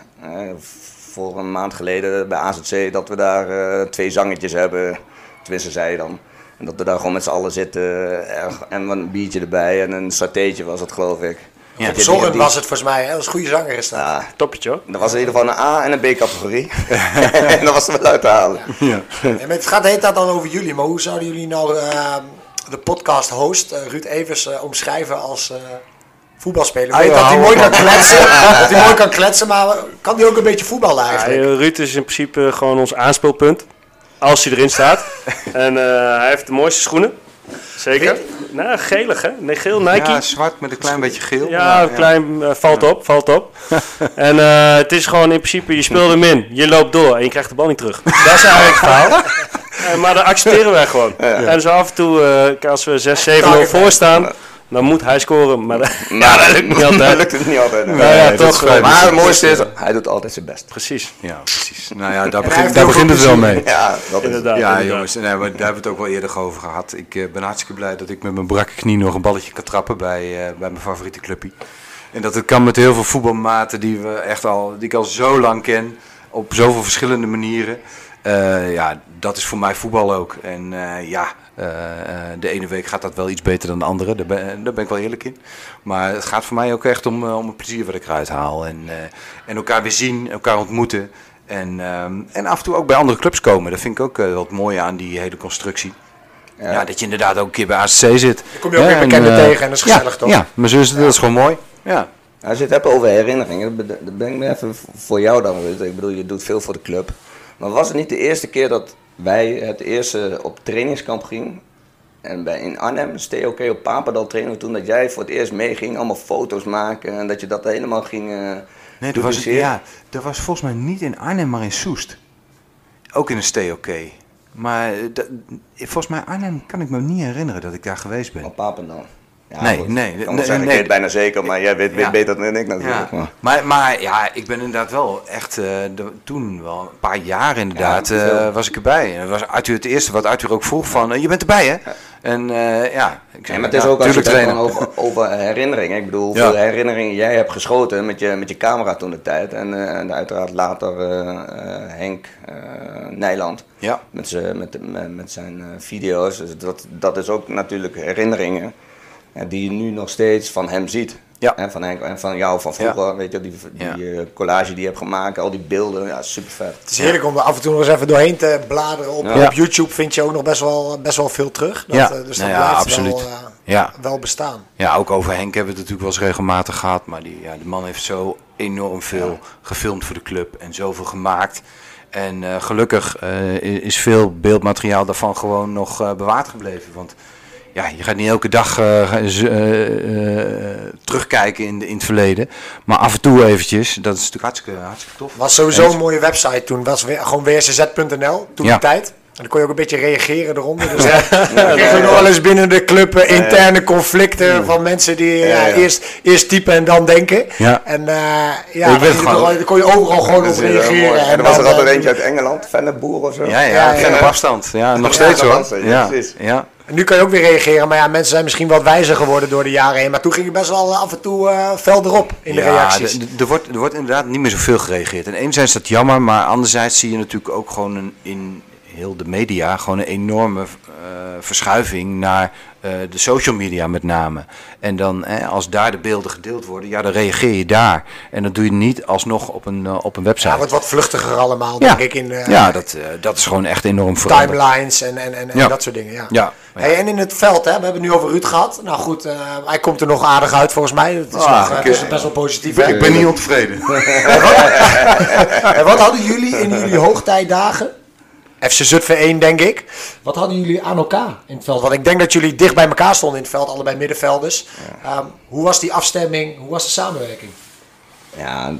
voor een maand geleden bij AZC, dat we daar twee zangetjes hebben. Tenminste, zij dan. En dat we daar gewoon met z'n allen zitten en een biertje erbij en een satéetje was het geloof ik. Ja. Op Zorn was het volgens mij. Hè? Dat was een goede zanger is dat. Ja, Toppetje hoor. dat was in ieder geval een A- en een B-categorie. en dat was er wel uit te halen. Ja. En het gaat de hele tijd dan over jullie. Maar hoe zouden jullie nou eh, de podcast host eh, Ruud Evers eh, omschrijven als eh, voetbalspeler? Weet dat hij mooi kan kletsen. dat hij mooi kan kletsen. Maar kan hij ook een beetje voetballen Ja, eigenlijk? eh, Ruud is in principe gewoon ons aanspeelpunt. Als hij erin staat. en eh, hij heeft de mooiste schoenen. Zeker. Nou, gelig hè? Nee, geel Nike. Ja, zwart met een klein beetje geel. Ja, een klein, eh, valt op, valt op. en eh, het is gewoon in principe, je speelt hem in, je loopt door en je krijgt de bal niet terug. Dat is eigenlijk het verhaal. Eh, maar dat accepteren wij gewoon. En zo af en toe, als we 6-7-0 voor staan, dan moet hij scoren. Maar dat- ja, dat lukt niet Dat altijd. lukt het niet altijd. hè. Nou ja, toch. Maar het mooiste is, hij doet altijd zijn best. Precies. Ja, precies. Nou ja, daar, begint daar begint het wel mee. Ja, dat is Inderdaad. Ja, inderdaad. jongens, nee, maar daar hebben we het ook wel eerder over gehad. Ik eh, ben hartstikke blij dat ik met mijn brakke knie nog een balletje kan trappen bij, eh, bij mijn favoriete clubje. En dat het kan met heel veel voetbalmaten die, we echt al, die ik al zo lang ken, op zoveel verschillende manieren. Eh, ja, dat is voor mij voetbal ook. En eh, ja, de ene week gaat dat wel iets beter dan de andere, daar ben, daar ben ik wel eerlijk in. Maar het gaat voor mij ook echt om, eh, om het plezier wat ik eruit haal. En, eh, en elkaar weer zien, elkaar ontmoeten. En, ehm, en af en toe ook bij andere clubs komen. Dat vind ik ook eh, wat mooi aan die hele constructie. Ja. dat je inderdaad ook een keer bij ACC zit. Dan kom je ook Ja, weer bekenden eh, tegen en dat is gezellig ja, toch? Ja, is het, dat is gewoon mooi. Ja. Als je het hebt over herinneringen, dat ben- ik me even voor jou dan. Ik bedoel, je doet veel voor de club. Maar was het niet de eerste keer dat wij het eerste op trainingskamp gingen? En bij, in Arnhem, STOK op Papendal trainen we toen dat jij voor het eerst meeging, allemaal foto's maken en dat je dat helemaal ging eh Nee, dat was, ja, dat was volgens mij niet in Arnhem, maar in Soest. Ook in een STOK. Maar eh, dat- volgens mij Arnhem kan ik me niet herinneren dat ik daar geweest ben. Op Papendal. Ja, Nee, goed. nee, Ik nee, het bijna zeker, maar jij weet, weet Ja. beter dan ik natuurlijk. maar- maar, maar ja, ik ben inderdaad wel echt, eh, de- toen wel een paar jaar inderdaad, eh, was ik erbij. En dat was Arthur het eerste wat Arthur ook vroeg van, eh, je bent erbij hè? En ja, ik Ja, zei, maar het is ja, ook als je het over, over herinneringen. Ik bedoel, hoeveel herinneringen jij hebt geschoten met je, met je camera toen de tijd. En, en uiteraard later Henk Nijland Ja. met, met, met, met zijn video's. Dus dat, dat is ook natuurlijk herinneringen die je nu nog steeds van hem ziet. Ja. En van Henk en van jou van vroeger, weet je, die, die eh, collage die je hebt gemaakt, al die beelden, ja, super vet. Het is heerlijk om er af en toe nog eens even doorheen te bladeren. Op, Ja. op YouTube vind je ook nog best wel, best wel veel terug. Dat, Ja. eh, dus Nou dat ja, blijft absoluut. Wel, eh, Ja. wel bestaan. Ja, ook over Henk hebben we het natuurlijk wel eens regelmatig gehad. Maar die, ja, die man heeft zo enorm veel gefilmd voor de club en zoveel gemaakt. En eh, gelukkig eh, is veel beeldmateriaal daarvan gewoon nog eh, bewaard gebleven. Want ja, je gaat niet elke dag eh, eh, eh, terugkijken in, de, in het verleden. Maar af en toe eventjes, dat is natuurlijk hartstikke, hartstikke tof. was sowieso En- een mooie website toen. was weer, gewoon wrcz.nl toen Ja. de tijd. En dan kon je ook een beetje reageren eronder. Dus ja, je nog wel eens binnen de club interne conflicten van mensen die ja, ja. Eerst, eerst typen en dan denken. Ja. En eh, Ik ja, weet dan gewoon- dan kon je overal gewoon op reageren. En er was er altijd eentje uit Engeland, Venneboer of zo. Ja, ja, Ja, ja, ja. op afstand. Ja, nog Ja, steeds hoor. ja, Ja, precies. ja. En nu kan je ook weer reageren, maar ja, mensen zijn misschien wat wijzer geworden door de jaren heen. Maar toen ging je best wel af en toe fel erop in de Ja, reacties. Er wordt, er wordt inderdaad niet meer zoveel gereageerd. En enerzijds is dat jammer, maar anderzijds zie je natuurlijk ook gewoon een, in heel de media gewoon een enorme eh, verschuiving naar eh, de social media met name. En dan, eh, als daar de beelden gedeeld worden, ja, dan reageer je daar. En dat doe je niet alsnog op een, eh, op een website. ja, wordt wat vluchtiger allemaal, ja, denk ik, in eh, ja dat, eh, dat is gewoon echt enorm veranderd. timelines en, en, en, en dat soort dingen. Ja. Ja, ja. Hey, en in het veld, hè, we hebben het nu over Ruud gehad. Nou goed, eh, hij komt er nog aardig uit volgens mij. Het is, Ah, nog, is best wel positief. Ik ben niet ontevreden. En wat hadden jullie in jullie hoogtijdagen? FC Zutphen 1, denk ik. Wat hadden jullie aan elkaar in het veld? Want ik denk dat jullie dicht bij elkaar stonden in het veld, allebei middenvelders. Ehm, hoe was die afstemming? Hoe was de samenwerking? Ja,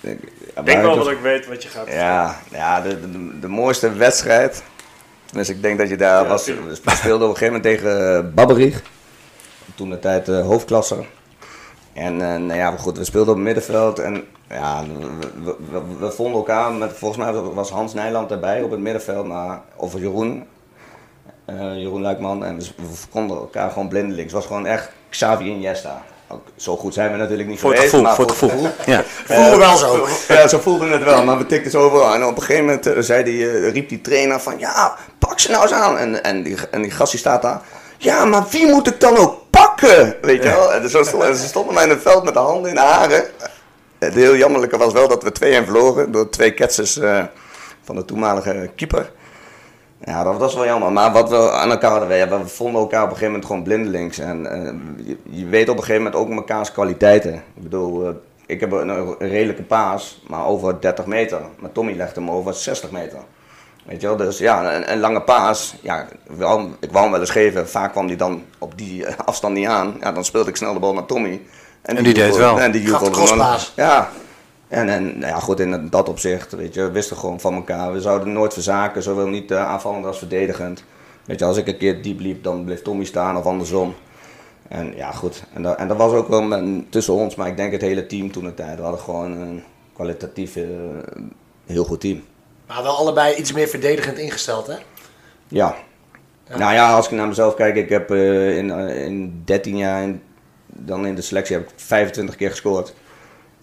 ik Ik denk wel dat ik weet wat je gaat Ja, ja de, de, de mooiste wedstrijd. Dus ik denk dat je daar was. We speelden op een gegeven moment tegen eh, Babberich. Toen de tijd eh hoofdklasser. En eh, nou ja, goed, we speelden op het middenveld. En ja, we, we, we- we vonden elkaar. Met, volgens mij was Hans Nijland erbij op het middenveld. Maar, of Jeroen. eh, Jeroen Luikman. En we, we vonden elkaar gewoon blindelings. Het was gewoon echt Xavi en Jesta. Ook, zo goed zijn we natuurlijk niet Voor het geweest. gevoel, maar voor het gevoel. Ja. Voelde wel zo. Ja, zo voelde het wel, maar we tikten zo overal. En op een gegeven moment eh, zei die, eh, riep die trainer van, ja, pak ze nou eens aan. En, en, die, en die gast die staat daar, ja, maar wie moet ik dan ook pakken? weet je wel. En zo stonden, ze stonden mij in het veld met de handen in de haren. Het heel jammerlijke was wel dat we 2-1 verloren door twee ketsers uh, van de toenmalige keeper. Ja, dat was wel jammer. Maar wat we aan elkaar hadden, we, vonden elkaar op een gegeven moment gewoon blindelings. En uh, je, weet op een gegeven moment ook mekaars kwaliteiten. Ik bedoel, uh, ik heb een, redelijke paas, maar over 30 meter. Maar Tommy legde hem over 60 meter. Weet je wel, dus ja, een, lange paas, ja, ik wou hem wel eens geven. Vaak kwam hij dan op die afstand niet aan. Ja, dan speelde ik snel de bal naar Tommy. En, en die, deed het wel. En die gewoon. Ja, en, en nou ja, goed, in dat opzicht, weet je, we wisten gewoon van elkaar. We zouden nooit verzaken, zowel niet uh, aanvallend als verdedigend. Weet je, als ik een keer diep liep, dan bleef Tommy staan of andersom. En ja, goed. En dat, en dat was ook wel tussen ons, maar ik denk het hele team toen de tijd. We hadden gewoon een kwalitatief uh, heel goed team. Maar wel allebei iets meer verdedigend ingesteld, hè? Ja. ja. Nou ja, als ik naar mezelf kijk, ik heb uh, in, in 13 jaar, in, dan in de selectie, heb ik 25 keer gescoord.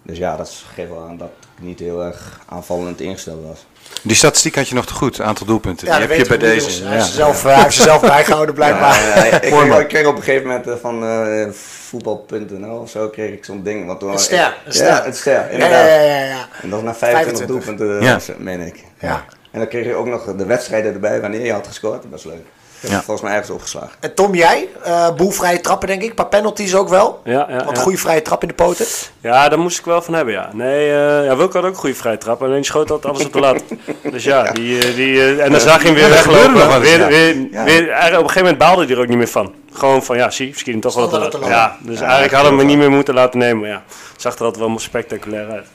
Dus ja, dat geeft wel aan dat ik niet heel erg aanvallend ingesteld was. Die statistiek had je nog te goed, aantal doelpunten. Ja, die heb je bij deze. Dus. Hij, ja. heeft zelf, hij heeft ze zelf bijgehouden blijkbaar. Ja, ik, kreeg, ik, kreeg, op een gegeven moment uh, van uh, voetbal.nl of zo kreeg ik zo'n ding. Want toen, een ster. Een ster. Ja, het ster, inderdaad. Ja, ja, ja, En dat was na 25, 25. doelpunten, ja. meen ik. Ja. En dan kreeg je ook nog de wedstrijden erbij wanneer je had gescoord. Dat was leuk. Ja. Volgens mij ergens opgeslagen. En Tom, jij? Uh, boel vrije trappen, denk ik. Een paar penalties ook wel. Ja, ja, Wat ja. goede vrije trap in de poten. Ja, daar moest ik wel van hebben, ja. Nee, uh, ja, Wilco had ook een goede vrije trap. Alleen die schoot altijd alles op de lat. dus ja, die, die, uh, en dan zag je hem weer weglopen. Weer, weer, weer, ja. weer, op een gegeven moment baalde hij er ook niet meer van. Gewoon van, ja, zie, misschien toch wel lat. Ja, dus eigenlijk hadden we hem niet meer moeten laten nemen. Maar ja, het zag er altijd wel spectaculair uit.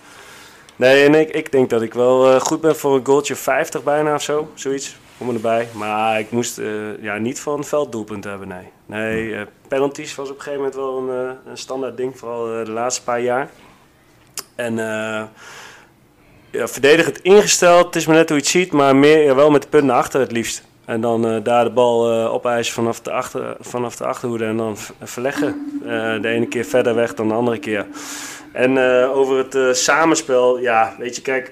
Nee, en ik, ik denk dat ik wel goed ben voor een goaltje 50 bijna of zo. Zoiets kom erbij. Maar ik moest uh, ja, niet van velddoelpunt hebben, nee. Nee, uh, penalties was op een gegeven moment wel een, uh, een standaard ding, vooral de laatste paar jaar. En ja, verdedigend ingesteld, het is maar net hoe je het ziet, maar meer ja, wel met de punt naar achter het liefst. En dan daar de bal opeisen vanaf de, achter, vanaf de achterhoede en dan verleggen. de ene keer verder weg dan de andere keer. En over het samenspel, ja, weet je, kijk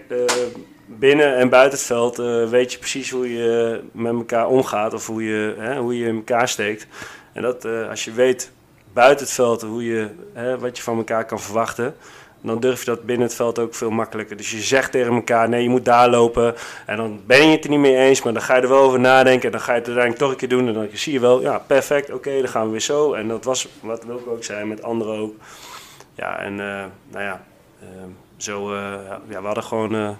binnen en buiten het veld uh, weet je precies hoe je met elkaar omgaat of hoe je, hè, hoe je in elkaar steekt. En dat uh, als je weet buiten het veld hoe je, hè, wat je van elkaar kan verwachten, dan durf je dat binnen het veld ook veel makkelijker. Dus je zegt tegen elkaar, nee, je moet daar lopen. En dan ben je het er niet mee eens, maar dan ga je er wel over nadenken. En dan ga je het uiteindelijk toch een keer doen. En dan zie je wel, ja, perfect, oké, dan gaan we weer zo. En dat was wat Wilco ook zei, met anderen ook. Ja, en uh, nou ja, zo, ja, we hadden gewoon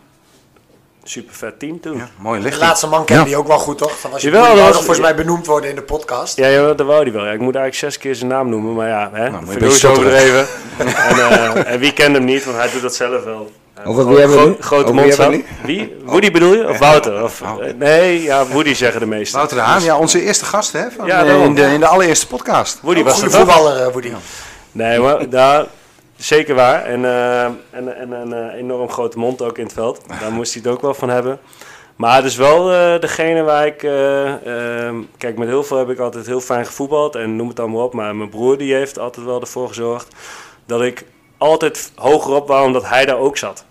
super vet team toen. Ja, mooi licht. De laatste man kende ja. die ook wel goed, toch? Van als je Jawel, dat volgens mij benoemd worden in de podcast. Ja, ja dat wou die wel. Ja, ik moet eigenlijk zes keer zijn naam noemen, maar ja, hè, nou, vind overdreven. en, uh, en wie kent hem niet, want hij doet dat zelf wel. Uh, Over wie hebben we Grote mond Wie? Woody bedoel je? Of Wouter? Of, oh. nee, ja, Woody zeggen de meesten. Wouter de Haan, ja, onze eerste gast hè, van, ja, in, de, in de allereerste podcast. Woody was een goede voetballer, Woody. Nee, maar daar... Zeker waar. En, uh, en, en een uh, enorm grote mond ook in het veld. Daar moest hij het ook wel van hebben. Maar het is wel uh, degene waar ik... kijk, met heel veel heb ik altijd heel fijn gevoetbald. En noem het allemaal op. Maar mijn broer die heeft altijd wel ervoor gezorgd... dat ik altijd hoger op wou, omdat hij daar ook zat.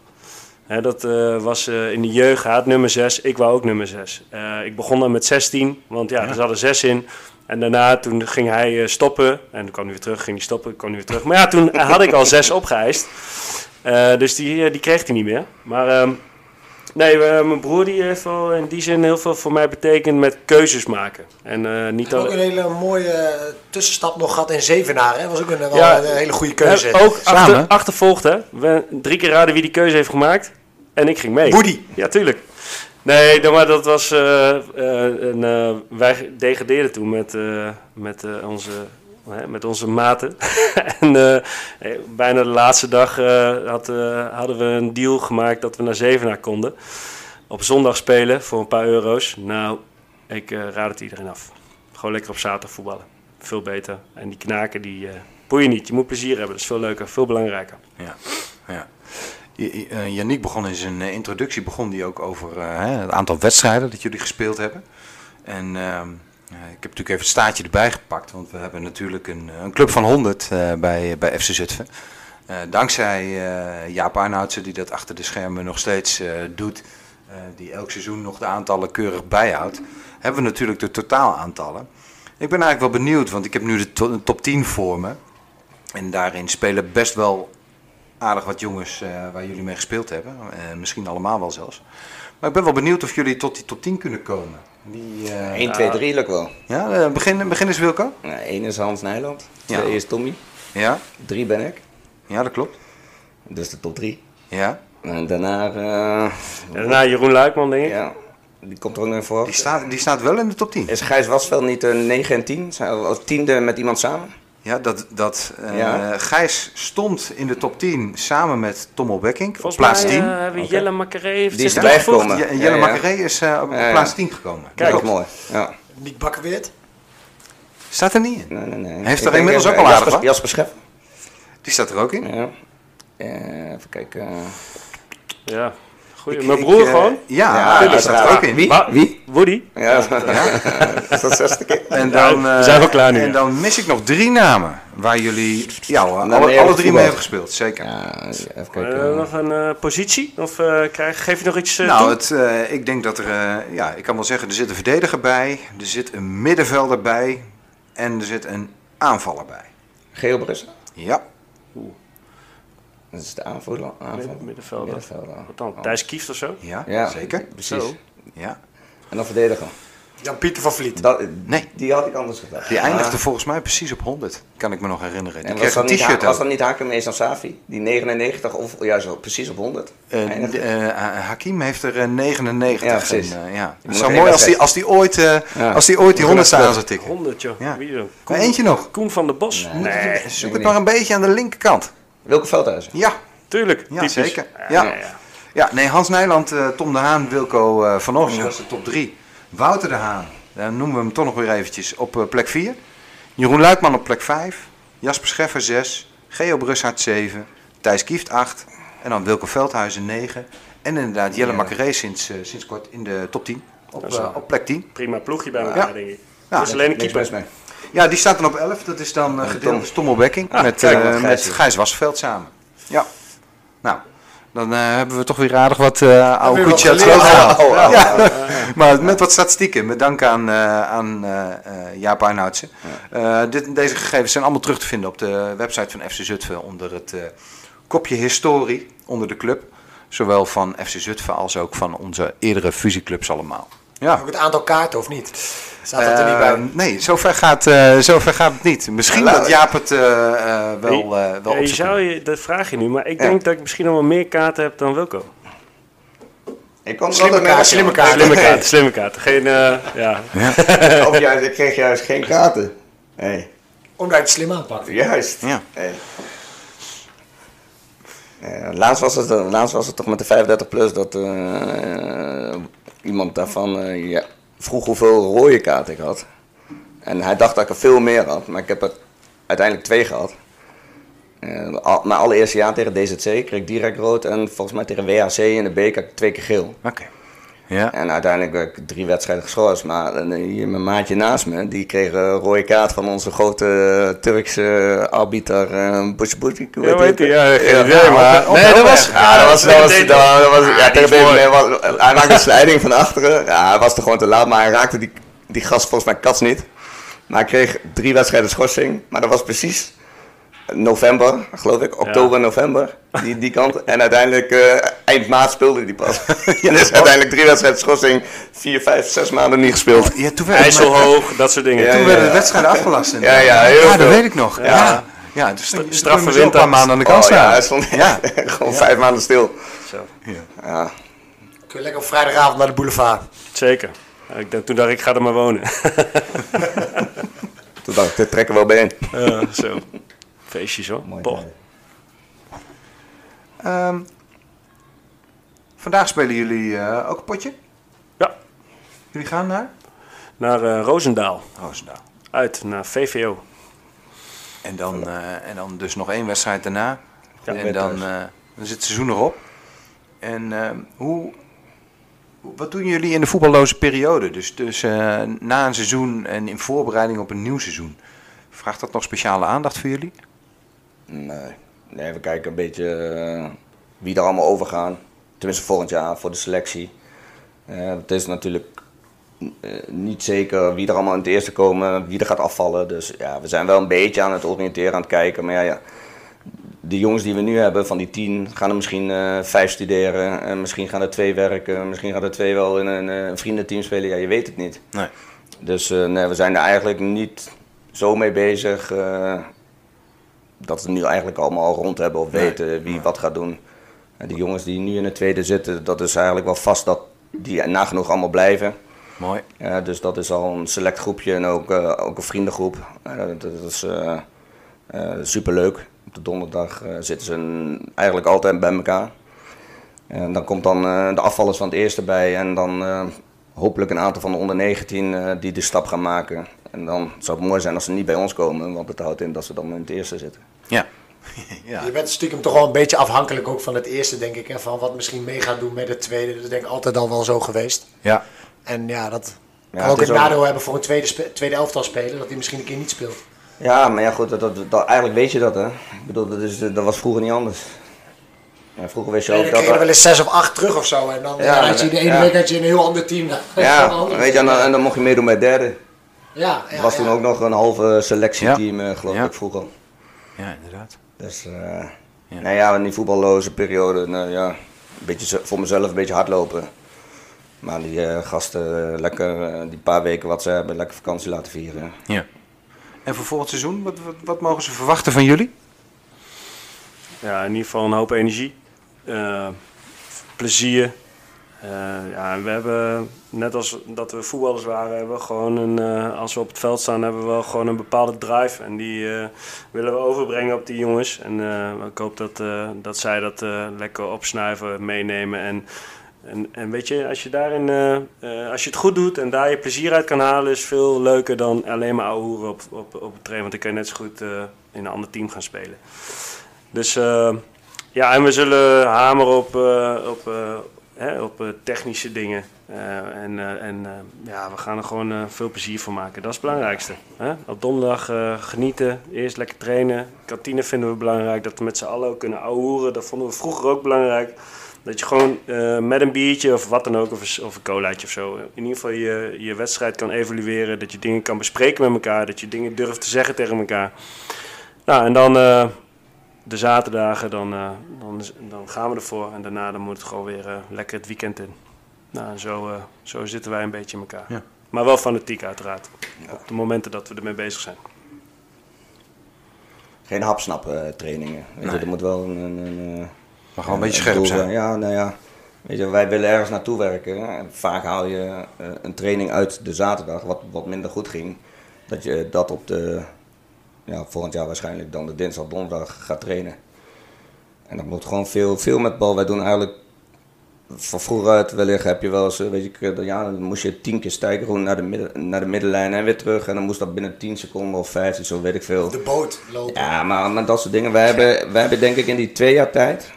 Hè, dat was in de jeugd. Hij had nummer 6. Ik wou ook nummer 6. ik begon dan met 16. Want ja, ja. er zat er 6 in. En daarna toen ging hij uh, stoppen. En toen kwam hij weer terug, ging hij stoppen, kwam hij weer terug. Maar ja, toen had ik al zes opgeëist. Uh, dus die, die kreeg hij niet meer. Maar uh, nee, mijn broer die heeft wel in die zin heel veel voor mij betekend met keuzes maken. En niet al... ook een hele mooie tussenstap nog gehad in Zevenaar. Dat was ook een, wel ja, een hele goede keuze. ook achter, achtervolgd, hè. We drie keer raden wie die keuze heeft gemaakt. En ik ging mee. Woody. Ja, tuurlijk. Nee, maar dat was. Uh, een, uh, wij degradeerden toen met, met, onze, met onze maten. en bijna de laatste dag had, hadden we een deal gemaakt dat we naar Zevenaar konden. Op zondag spelen voor een paar euro's. Nou, ik raad het iedereen af. Gewoon lekker op zaterdag voetballen. Veel beter. En die knaken, die boeien niet. Je moet plezier hebben. Dat is veel leuker, veel belangrijker. Ja, ja. Yannick begon in zijn introductie begon die ook over uh, het aantal wedstrijden dat jullie gespeeld hebben. En uh, ik heb natuurlijk even het staartje erbij gepakt, want we hebben natuurlijk een, een club van 100 uh, bij, bij FC Zutphen. Dankzij Jaap Arnoudsen, die dat achter de schermen nog steeds doet, die elk seizoen nog de aantallen keurig bijhoudt, hebben we natuurlijk de totaalaantallen. Ik ben eigenlijk wel benieuwd, want ik heb nu de top 10 voor me. En daarin spelen best wel aardig wat jongens eh, waar jullie mee gespeeld hebben. Eh, misschien allemaal wel zelfs. Maar ik ben wel benieuwd of jullie tot die top 10 kunnen komen. Eh, 1, 2, 3 lukt wel. ja, eh, begin, begin eens Wilco. Nou, 1 is Hans Nijland. Ja. 2 is Tommy. Ja, 3 ben ik. ja dat klopt. Dus de top 3. Ja. En daarna, eh, En daarna Jeroen Luikman, denk ik. ja, die komt er ook nog voor. Die, staat, die staat wel in de top 10. Is Gijs Wasveld niet een 9 en 10? Zijn we als tiende met iemand samen? Ja, dat, dat eh, Ja. Gijs stond in de top 10 samen met Tom Bekkink op plaats mij 10. eh, hebben we Jelle Macaré heeft Die is zich erbij toegevoegd. gekomen. Ja, Jelle Ja, ja. Macaré is eh, op Ja, ja. plaats 10 gekomen. Kijk, dat is mooi. Ja. Niek Bakkerweert. Staat er niet in. Nee, nee, nee. Heeft Ik er inmiddels ook al aardig Jasper, Scheffer. Die staat er ook in. Ja. Eh, even kijken. Ja, goeie. Ik- Mijn ik, broer gewoon. Ja, Ja, die staat er ook in. Wie? Wa- Wie? Woody. Ja, is dat zesde keer? En dan, Ja, we eh, zijn wel klaar nu, En dan mis ik nog drie namen waar jullie ja, alle, drie mee hebben gespeeld. Zeker. Ja, even Eh, kijken. nog een eh, positie? Of eh, krijg, geef je nog iets Nou, het, eh, ik denk dat er, eh, ja, ik kan wel zeggen, er zit een verdediger bij, er zit een middenvelder bij en er zit een aanvaller bij. Brussel. Ja, Dat is de aanvoerder. Midden- middenvelder. Middenvelder. Wat dan? Thijs Kieft of zo? ja, Ja, zeker. Precies. Zo. Ja. En dan verdediger. Jan-Pieter van Vliet. Dat, Nee. Die had ik anders gedacht. Die eindigde volgens mij precies op 100, kan ik me nog herinneren. Die En was kreeg dat, een niet, t-shirt Ha- was dat niet Hakemees en Safi? Die 99 of juist zo, precies op 100? Eh, eindigde? eh, Hakim heeft er eh, 99. Ja, precies. En, eh, ja. Het zou mooi als die, als die ooit, eh, Ja. als die, ooit die 100 Gelukkig. aan zou tikken. 100 joh. Ja. Wie dan? Maar eentje nog. Koen van der Bos? Nee. Nee, Zoek ik het maar een beetje aan de linkerkant. Wilke Veldhuizen. Ja, tuurlijk. Ja, typisch. zeker. Ja. ja, ja. Ja, nee, Hans Nijland, eh, Tom de Haan, Wilco eh, van Os, dat is de top 3. Wouter de Haan, daar noemen we hem toch nog weer eventjes, op eh, plek 4. Jeroen Luikman op plek 5. Jasper Scheffer 6. Geo Brussaert 7. Thijs Kieft 8. En dan Wilco Veldhuizen 9. En inderdaad Jelle Ja. Macaré sinds, eh, sinds kort in de top 10. Op, op plek 10. Prima ploegje bij elkaar, Ja. denk ik. Ja, dus alleen een keeper. Ja, die staat dan op 11. Dat is dan eh, gedeeld met Tom. Ah, met, kijk, eh, met Gijs Gijs, is. Wasveld samen. Ja. Nou, dan eh, hebben we toch weer aardig wat eh oude koetje uit gehaald. Oh, oh, Ja. Maar met wat statistieken, met dank aan, eh, aan eh, eh, Jaap Arnoudsen. Eh, dit, deze gegevens zijn allemaal terug te vinden op de website van FC Zutphen onder het eh, kopje historie onder de club. Zowel van FC Zutphen als ook van onze eerdere fusieclubs allemaal. Ja. Ook het aantal kaarten of niet? Staat dat er niet bij? Eh, nee, zover gaat, eh, zover gaat het niet. Misschien Nou, dat Jaap het eh, eh, wel, eh, wel je zou je, dat vraag je nu, maar ik Ja. denk dat ik misschien nog wel meer kaarten heb dan Wilco. Ik kon Slimme altijd mee kaart, slimme wegkomen. kaart. Slimme kaarten, slimme kaarten. Geen, eh, ja. Of juist, ik kreeg juist geen kaarten. Hey. Omdat je het slim aanpakt. Juist. Ja. Hey. Eh, laatst, was het, eh, laatst was het toch met de 35 plus dat eh, iemand daarvan eh, ja, vroeg hoeveel rode kaarten ik had. En hij dacht dat ik er veel meer had, maar ik heb er uiteindelijk twee gehad. Eh, al, mijn allereerste jaar tegen DZC kreeg ik direct rood en volgens mij tegen WHC in de beker twee keer geel. Oké. Ja. En uiteindelijk werd ik drie wedstrijden geschorst. Maar eh, hier mijn maatje naast me, die kreeg een rode kaart van onze grote eh, Turkse arbiter uh, Bush Ja, weet je, ja, geen idee, maar... nee, dat was... Ja, dat was, dat was, dat ja, was- hij maakte een slijding van achteren. Ja, hij was er gewoon te laat, maar hij raakte die, die gast volgens mij kats niet. Maar hij kreeg drie wedstrijden schorsing, maar dat was precies november, geloof ik, oktober, november, die, die kant. En uiteindelijk, eh, eind maart speelde hij pas. dus uiteindelijk drie wedstrijden schorsing, vier, vijf, zes maanden niet gespeeld. Ja, toen IJsselhoog, dat soort dingen. Ja, toen ja. werden de wedstrijden afgelast. Ja, ja, heel ja dat veel. weet ik nog. Ja, ja. Ja. dus straffe een paar maanden aan de kant Oh, ja, hij stond Ja. gewoon vijf maanden stil. Zo, Ja. Kun je lekker op vrijdagavond naar de boulevard. zeker. Ja, ik dacht, toen dacht ik, ik ga er maar wonen. Toen dacht ik, dit trekken we wel bijeen. Ja, zo. Feestjes hoor. Boah. Ehm, vandaag spelen jullie eh, ook een potje. Ja, Jullie gaan naar naar eh Roosendaal. Roosendaal. Uit, naar VVO. En dan, eh, en dan dus nog één wedstrijd daarna. Ja, en dan, dan zit het seizoen erop. En ehm, hoe, wat doen jullie in de voetballoze periode? Dus, dus na een seizoen en in voorbereiding op een nieuw seizoen. Vraagt dat nog speciale aandacht voor jullie? Nee. nee, we kijken een beetje eh, wie er allemaal overgaan. Tenminste volgend jaar voor de selectie. Eh, het is natuurlijk niet zeker wie er allemaal in het eerste komen, wie er gaat afvallen. Dus ja, we zijn wel een beetje aan het oriënteren, aan het kijken. Maar ja, ja de jongens die we nu hebben, van die tien, gaan er misschien uh, vijf studeren. En misschien gaan er twee werken. Misschien gaan er twee wel in een, een vriendenteam spelen. Ja, je weet het niet. Nee. Dus uh, nee, we zijn er eigenlijk niet zo mee bezig. Uh, dat we nu eigenlijk allemaal al rond hebben of weten nee. wie wat gaat doen. En die jongens die nu in het tweede zitten, dat is eigenlijk wel vast dat die nagenoeg allemaal blijven. Mooi. Dus dat is al een select groepje en ook, uh, ook een vriendengroep. Uh, dat is uh, superleuk. Op de donderdag zitten ze eigenlijk altijd bij elkaar. En dan komt dan de afvallers van het eerste bij en dan hopelijk een aantal van de onder 19 die de stap gaan maken. En dan zou het mooi zijn als ze niet bij ons komen, want het houdt in dat ze dan in het eerste zitten. Ja. ja. Je bent stiekem toch wel een beetje afhankelijk ook van het eerste, denk ik. En van wat misschien mee gaat doen met het tweede. Dat is denk ik altijd al wel zo geweest. Ja. En ja, dat kan ja, ook een nadeel ook... hebben voor een tweede, tweede elftal speler. Dat hij misschien een keer niet speelt. Ja, maar ja goed, dat, dat, dat, eigenlijk weet je dat hè. Ik bedoel, dat, is, dat was vroeger niet anders. Ja, vroeger wist je ook nee, dan dat... Dan er wel eens zes of acht terug of zo. En dan ja, had je de ene ja. week had je een heel ander team. Ja, weet je, en dan, en dan mocht je meedoen met derde. Ja, ja, Er was toen ook nog een halve selectieteam, ja. geloof ik, vroeger. Ja, inderdaad. Dus, uh, ja. nou ja, in die voetballoze periode, nou ja, een beetje voor mezelf een beetje hardlopen. Maar die uh, gasten, uh, lekker die paar weken wat ze hebben, lekker vakantie laten vieren. Ja. En voor volgend seizoen, wat, wat, wat mogen ze verwachten van jullie? Ja, in ieder geval een hoop energie. plezier. Uh, ja, we hebben, net als dat we voetballers waren, hebben we gewoon een, uh, als we op het veld staan, hebben we wel gewoon een bepaalde drive. En die uh, willen we overbrengen op die jongens. En ik hoop dat, dat zij dat lekker opsnuiven, meenemen. En, en, en weet je, als je daarin, als je het goed doet en daar je plezier uit kan halen, is veel leuker dan alleen maar ouwe op, op, op het train. Want dan kan je net zo goed in een ander team gaan spelen. Dus ja, en we zullen hameren op, op Hè, op uh, technische dingen. Uh, en uh, en ja, we gaan er gewoon veel plezier van maken. Dat is het belangrijkste. Hè? Op donderdag genieten, eerst lekker trainen. Kantine vinden we belangrijk, dat we met z'n allen kunnen ouwehoeren. Dat vonden we vroeger ook belangrijk. Dat je gewoon met een biertje of wat dan ook, of of een colaatje of zo, in ieder geval je, je wedstrijd kan evalueren. Dat je dingen kan bespreken met elkaar, dat je dingen durft te zeggen tegen elkaar. Nou, en dan de zaterdagen, dan, uh, dan, dan gaan we ervoor. En daarna dan moet het gewoon weer uh, lekker het weekend in. Nou, en zo, uh, zo zitten wij een beetje in elkaar. Ja. Maar wel fanatiek uiteraard. Ja. Op de momenten dat we ermee bezig zijn. Geen hapsnap trainingen. Weet Nee. je, er moet wel een... een, een Maar gewoon een beetje scherp zijn. Ja, nou ja. Weet je, wij willen ergens naartoe werken. En vaak haal je een training uit de zaterdag, wat, wat minder goed ging. Dat je dat op de ja, volgend jaar waarschijnlijk dan de dinsdag, donderdag gaat trainen. En dat moet gewoon veel, veel met bal. Wij doen eigenlijk van vroeger uit wellicht heb je wel eens, weet je, ja, dan moest je tien keer stijgen gewoon naar de, midden, naar de middenlijn en weer terug. En dan moest dat binnen 10 seconden of 15, zo weet ik veel. De boot lopen. Ja, maar, maar dat soort dingen. Wij hebben, wij hebben denk ik in die twee jaar tijd,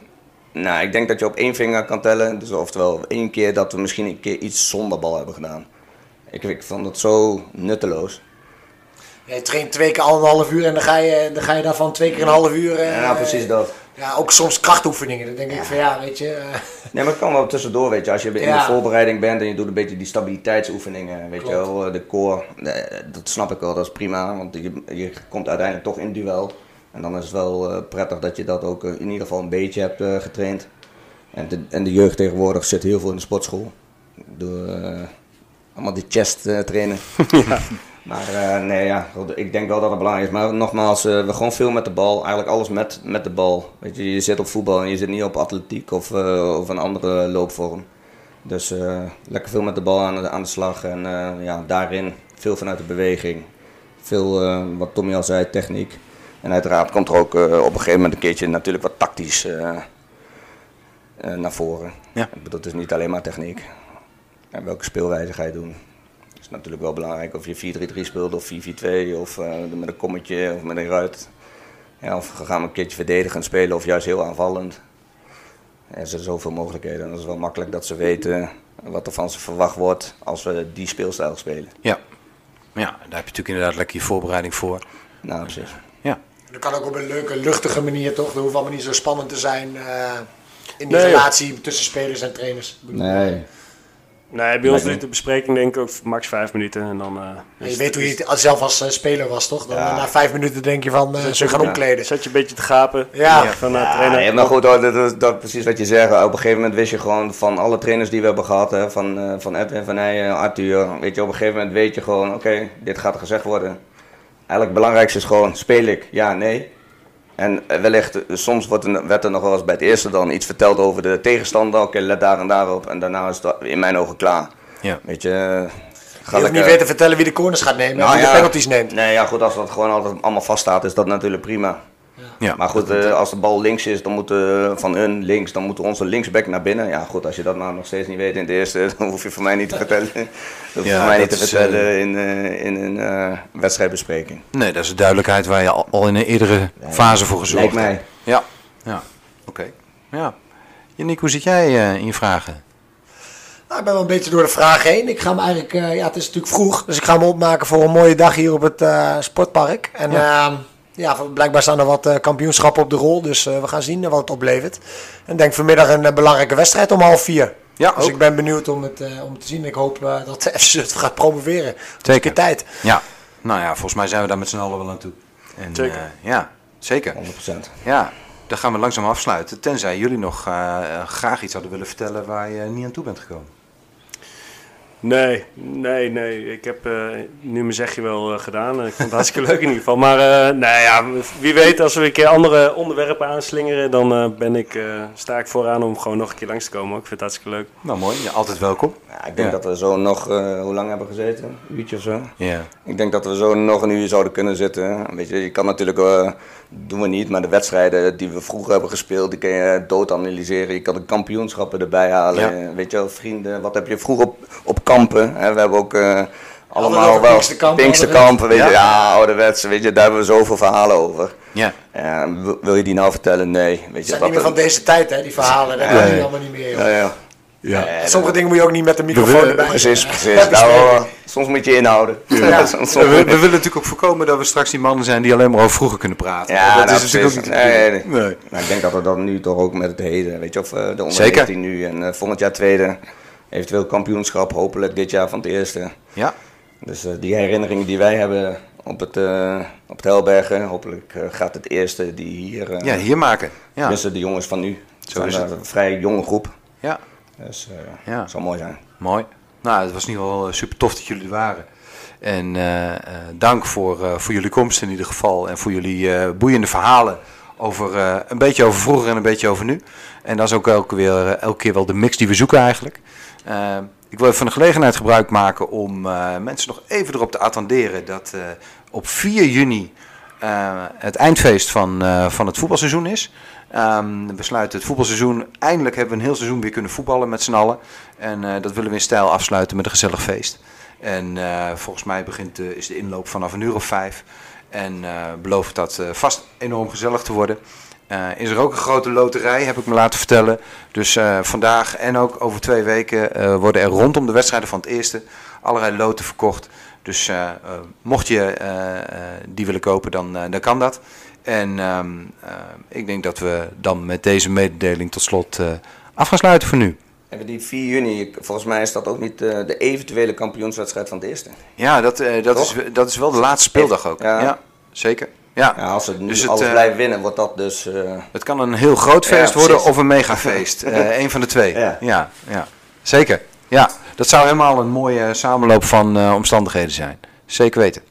nou, ik denk dat je op één vinger kan tellen. Dus oftewel één keer dat we misschien een keer iets zonder bal hebben gedaan. Ik, ik vond het zo nutteloos. Je traint twee keer anderhalf uur en dan ga je, dan ga je daarvan twee keer een half uur. Uh, Ja, precies dat. Ja, ook soms krachtoefeningen. Dan denk ik van ja, weet je. Uh, Nee, maar het kan wel tussendoor, weet je. Als je in Ja. de voorbereiding bent en je doet een beetje die stabiliteitsoefeningen, weet je wel, eh, de core, eh, dat snap ik wel, dat is prima, want je, je komt uiteindelijk toch in duel. En dan is het wel eh, prettig dat je dat ook eh, in ieder geval een beetje hebt eh, getraind. En de, en de jeugd tegenwoordig zit heel veel in de sportschool. Door eh, allemaal die chest eh, trainen. Maar eh, nee, ja, ik denk wel dat het belangrijk is. Maar nogmaals, eh, we gewoon veel met de bal. Eigenlijk alles met, met de bal. Weet je, je zit op voetbal en je zit niet op atletiek of, eh, of een andere loopvorm. Dus lekker veel met de bal aan de, aan de slag. En ja, daarin veel vanuit de beweging. Veel, wat Tommy al zei, techniek. En uiteraard komt er ook op een gegeven moment een keertje natuurlijk wat tactisch naar voren. Ja. Ik bedoel, het is niet alleen maar techniek. En welke speelwijze ga je doen? Het is natuurlijk wel belangrijk of je 4-3-3 speelt of 4-4-2 of eh, met een kommetje of met een ruit. Ja, of gaan we een keertje verdedigend spelen of juist heel aanvallend. Er zijn zoveel mogelijkheden en het is wel makkelijk dat ze weten wat er van ze verwacht wordt als we die speelstijl spelen. Ja. Ja, daar heb je natuurlijk inderdaad lekker je voorbereiding voor. Nou, precies. Ja. dat kan ook op een leuke, luchtige manier toch? Dat hoeft allemaal niet zo spannend te zijn eh, in die Nee, joh. relatie tussen spelers en trainers. Nee. Nee, bij ons duurt de bespreking denk ik ook max vijf minuten. En dan, uh, je weet hoe je het zelf als speler was, toch? Dan na vijf minuten denk je van, uh, ze gaan omkleden. Zet je een beetje te gapen. Ja. Van, uh, trainer. Ja, maar goed, dat, dat, dat, precies wat je zegt. Op een gegeven moment wist je gewoon van alle trainers die we hebben gehad. Hè, van, van Edwin, Van Heijen, Arthur. Weet je, op een gegeven moment weet je gewoon, oké, dit gaat er gezegd worden. Eigenlijk het belangrijkste is gewoon, speel ik? Ja, nee. En wellicht, soms wordt er, werd er nog wel eens bij het eerste dan iets verteld over de tegenstander. Oké, let daar en daarop. En daarna is het in mijn ogen klaar. Ja. Weet je, je hoeft niet weer te vertellen wie de corners gaat nemen nou, en wie de penalties neemt. Nee, ja goed, als dat gewoon altijd allemaal vaststaat, is dat natuurlijk prima. Ja. Maar goed, uh, als de bal links is, dan moet uh, van hun links, dan moet onze linksback naar binnen. Ja goed, als je dat nou nog steeds niet weet in het eerste, dan hoef je voor mij niet te vertellen. Dat hoef je voor mij niet te vertellen uh, in, in een wedstrijdbespreking. Nee, dat is de duidelijkheid waar je al, al in een eerdere fase voor gezorgd hebt. Lijkt mij. Ja, ja. oké. Okay. Ja. Yannick, hoe zit jij in je vragen? Nou, ik ben wel een beetje door de vraag heen. Ik ga me eigenlijk, uh, ja, het is natuurlijk vroeg, dus ik ga me opmaken voor een mooie dag hier op het uh, sportpark. En ja. Ja, blijkbaar staan er wat kampioenschappen op de rol, dus we gaan zien wat het oplevert. En denk vanmiddag een belangrijke wedstrijd om half vier. Ja, dus ook. ik ben benieuwd om het, om te zien. Ik hoop dat de FC het gaat promoveren. Zeker. tijd. Ja, nou ja, volgens mij zijn we daar met z'n allen wel aan toe. En, zeker. ja, zeker. 100%. Ja, dan gaan we langzaam afsluiten. Tenzij jullie nog graag iets hadden willen vertellen waar je niet aan toe bent gekomen. Nee, nee, nee. Ik heb uh, nu mijn zegje wel uh, gedaan. Ik vond het hartstikke leuk in ieder geval. Maar uh, nou ja, wie weet, als we een keer andere onderwerpen aanslingeren, dan ben ik, sta ik vooraan om gewoon nog een keer langs te komen. Ik vind het hartstikke leuk. Nou mooi, ja, altijd welkom. Ja, ik denk dat we zo nog, hoe lang hebben gezeten? Een uurtje of zo? Ja. Ik denk dat we zo nog een uur zouden kunnen zitten. Weet je, je kan natuurlijk, doen we niet, maar de wedstrijden die we vroeger hebben gespeeld, die kun je dood analyseren. Je kan de kampioenschappen erbij halen. Ja. Weet je wel, vrienden, wat heb je vroeger op, op kampen. Hè. We hebben ook uh, allemaal wel Pinksterkampen, weet je, ja, ouderwetse, weet je, daar hebben we zoveel verhalen over. Ja. ja wil je die nou vertellen? Nee. Weet je, zijn niet meer van deze tijd, hè, die verhalen, dat hebben we allemaal niet meer. Ja, ja. Ja. Sommige dingen moet je ook niet met de microfoon erbij. Precies, precies. Nou, soms moet je inhouden. Ja. soms we, we, willen natuurlijk ook voorkomen dat we straks die mannen zijn die alleen maar over vroeger kunnen praten. Ja, dat, nou, is natuurlijk ook niet nee, nee. nee. Nou, ik denk dat we dat nu toch ook met het heden, weet je, of uh, de onder Zeker. nu en uh, volgend jaar tweede eventueel kampioenschap, hopelijk dit jaar van het eerste. Ja. Dus uh, die herinneringen die wij hebben op het, uh, op het Helbergen, hopelijk uh, gaat het eerste die hier... ja, hier maken. Ja. Tenminste, de jongens van nu. Zo is het. Een vrij jonge groep. Ja. Dus ja. het zal mooi zijn. Mooi. Nou, het was in ieder geval super tof dat jullie er waren. En dank voor, voor jullie komst in ieder geval. En voor jullie boeiende verhalen over een beetje over vroeger en een beetje over nu. En dat is ook elke, weer, elke keer wel de mix die we zoeken eigenlijk. Uh, ik wil even van de gelegenheid gebruik maken om mensen nog even erop te attenderen dat op 4 juni het eindfeest van, van het voetbalseizoen is. Um, we sluiten het voetbalseizoen. Eindelijk hebben we een heel seizoen weer kunnen voetballen met z'n allen. En dat willen we in stijl afsluiten met een gezellig feest. En volgens mij begint, is de inloop vanaf een uur of vijf. En belooft dat vast enorm gezellig te worden. Uh, is er ook een grote loterij, heb ik me laten vertellen. Dus uh, vandaag en ook over twee weken uh, worden er rondom de wedstrijden van het eerste allerlei loten verkocht. Dus mocht je die willen kopen, dan, dan kan dat. En ehm, ik denk dat we dan met deze mededeling tot slot af gaan sluiten voor nu. Die 4 juni, volgens mij is dat ook niet de eventuele kampioenswedstrijd van het eerste. Ja, dat, dat, is, dat is wel de laatste speeldag ook. ja, ja zeker. Ja. ja als ze nu dus alles uh, blijven winnen, wordt dat dus... Het kan een heel groot feest ja, worden of een megafeest. een van de twee. Ja. Ja, ja. Zeker. Ja, dat zou helemaal een mooie samenloop van omstandigheden zijn. Zeker weten.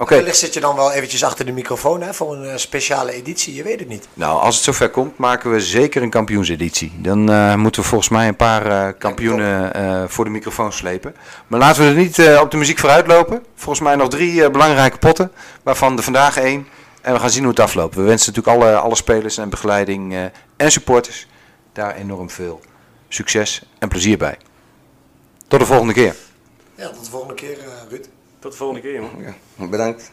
Okay. Wellicht zit je dan wel eventjes achter de microfoon hè, voor een speciale editie. Je weet het niet. Nou, als het zover komt, maken we zeker een kampioenseditie. Dan moeten we volgens mij een paar kampioenen voor de microfoon slepen. Maar laten we er niet op de muziek vooruit lopen. Volgens mij nog drie belangrijke potten, waarvan er vandaag één en we gaan zien hoe het afloopt. We wensen natuurlijk alle, alle spelers en begeleiding en supporters daar enorm veel succes en plezier bij. Tot de volgende keer. Ja, tot de volgende keer, Ruud. Tot de volgende keer. Ja, bedankt.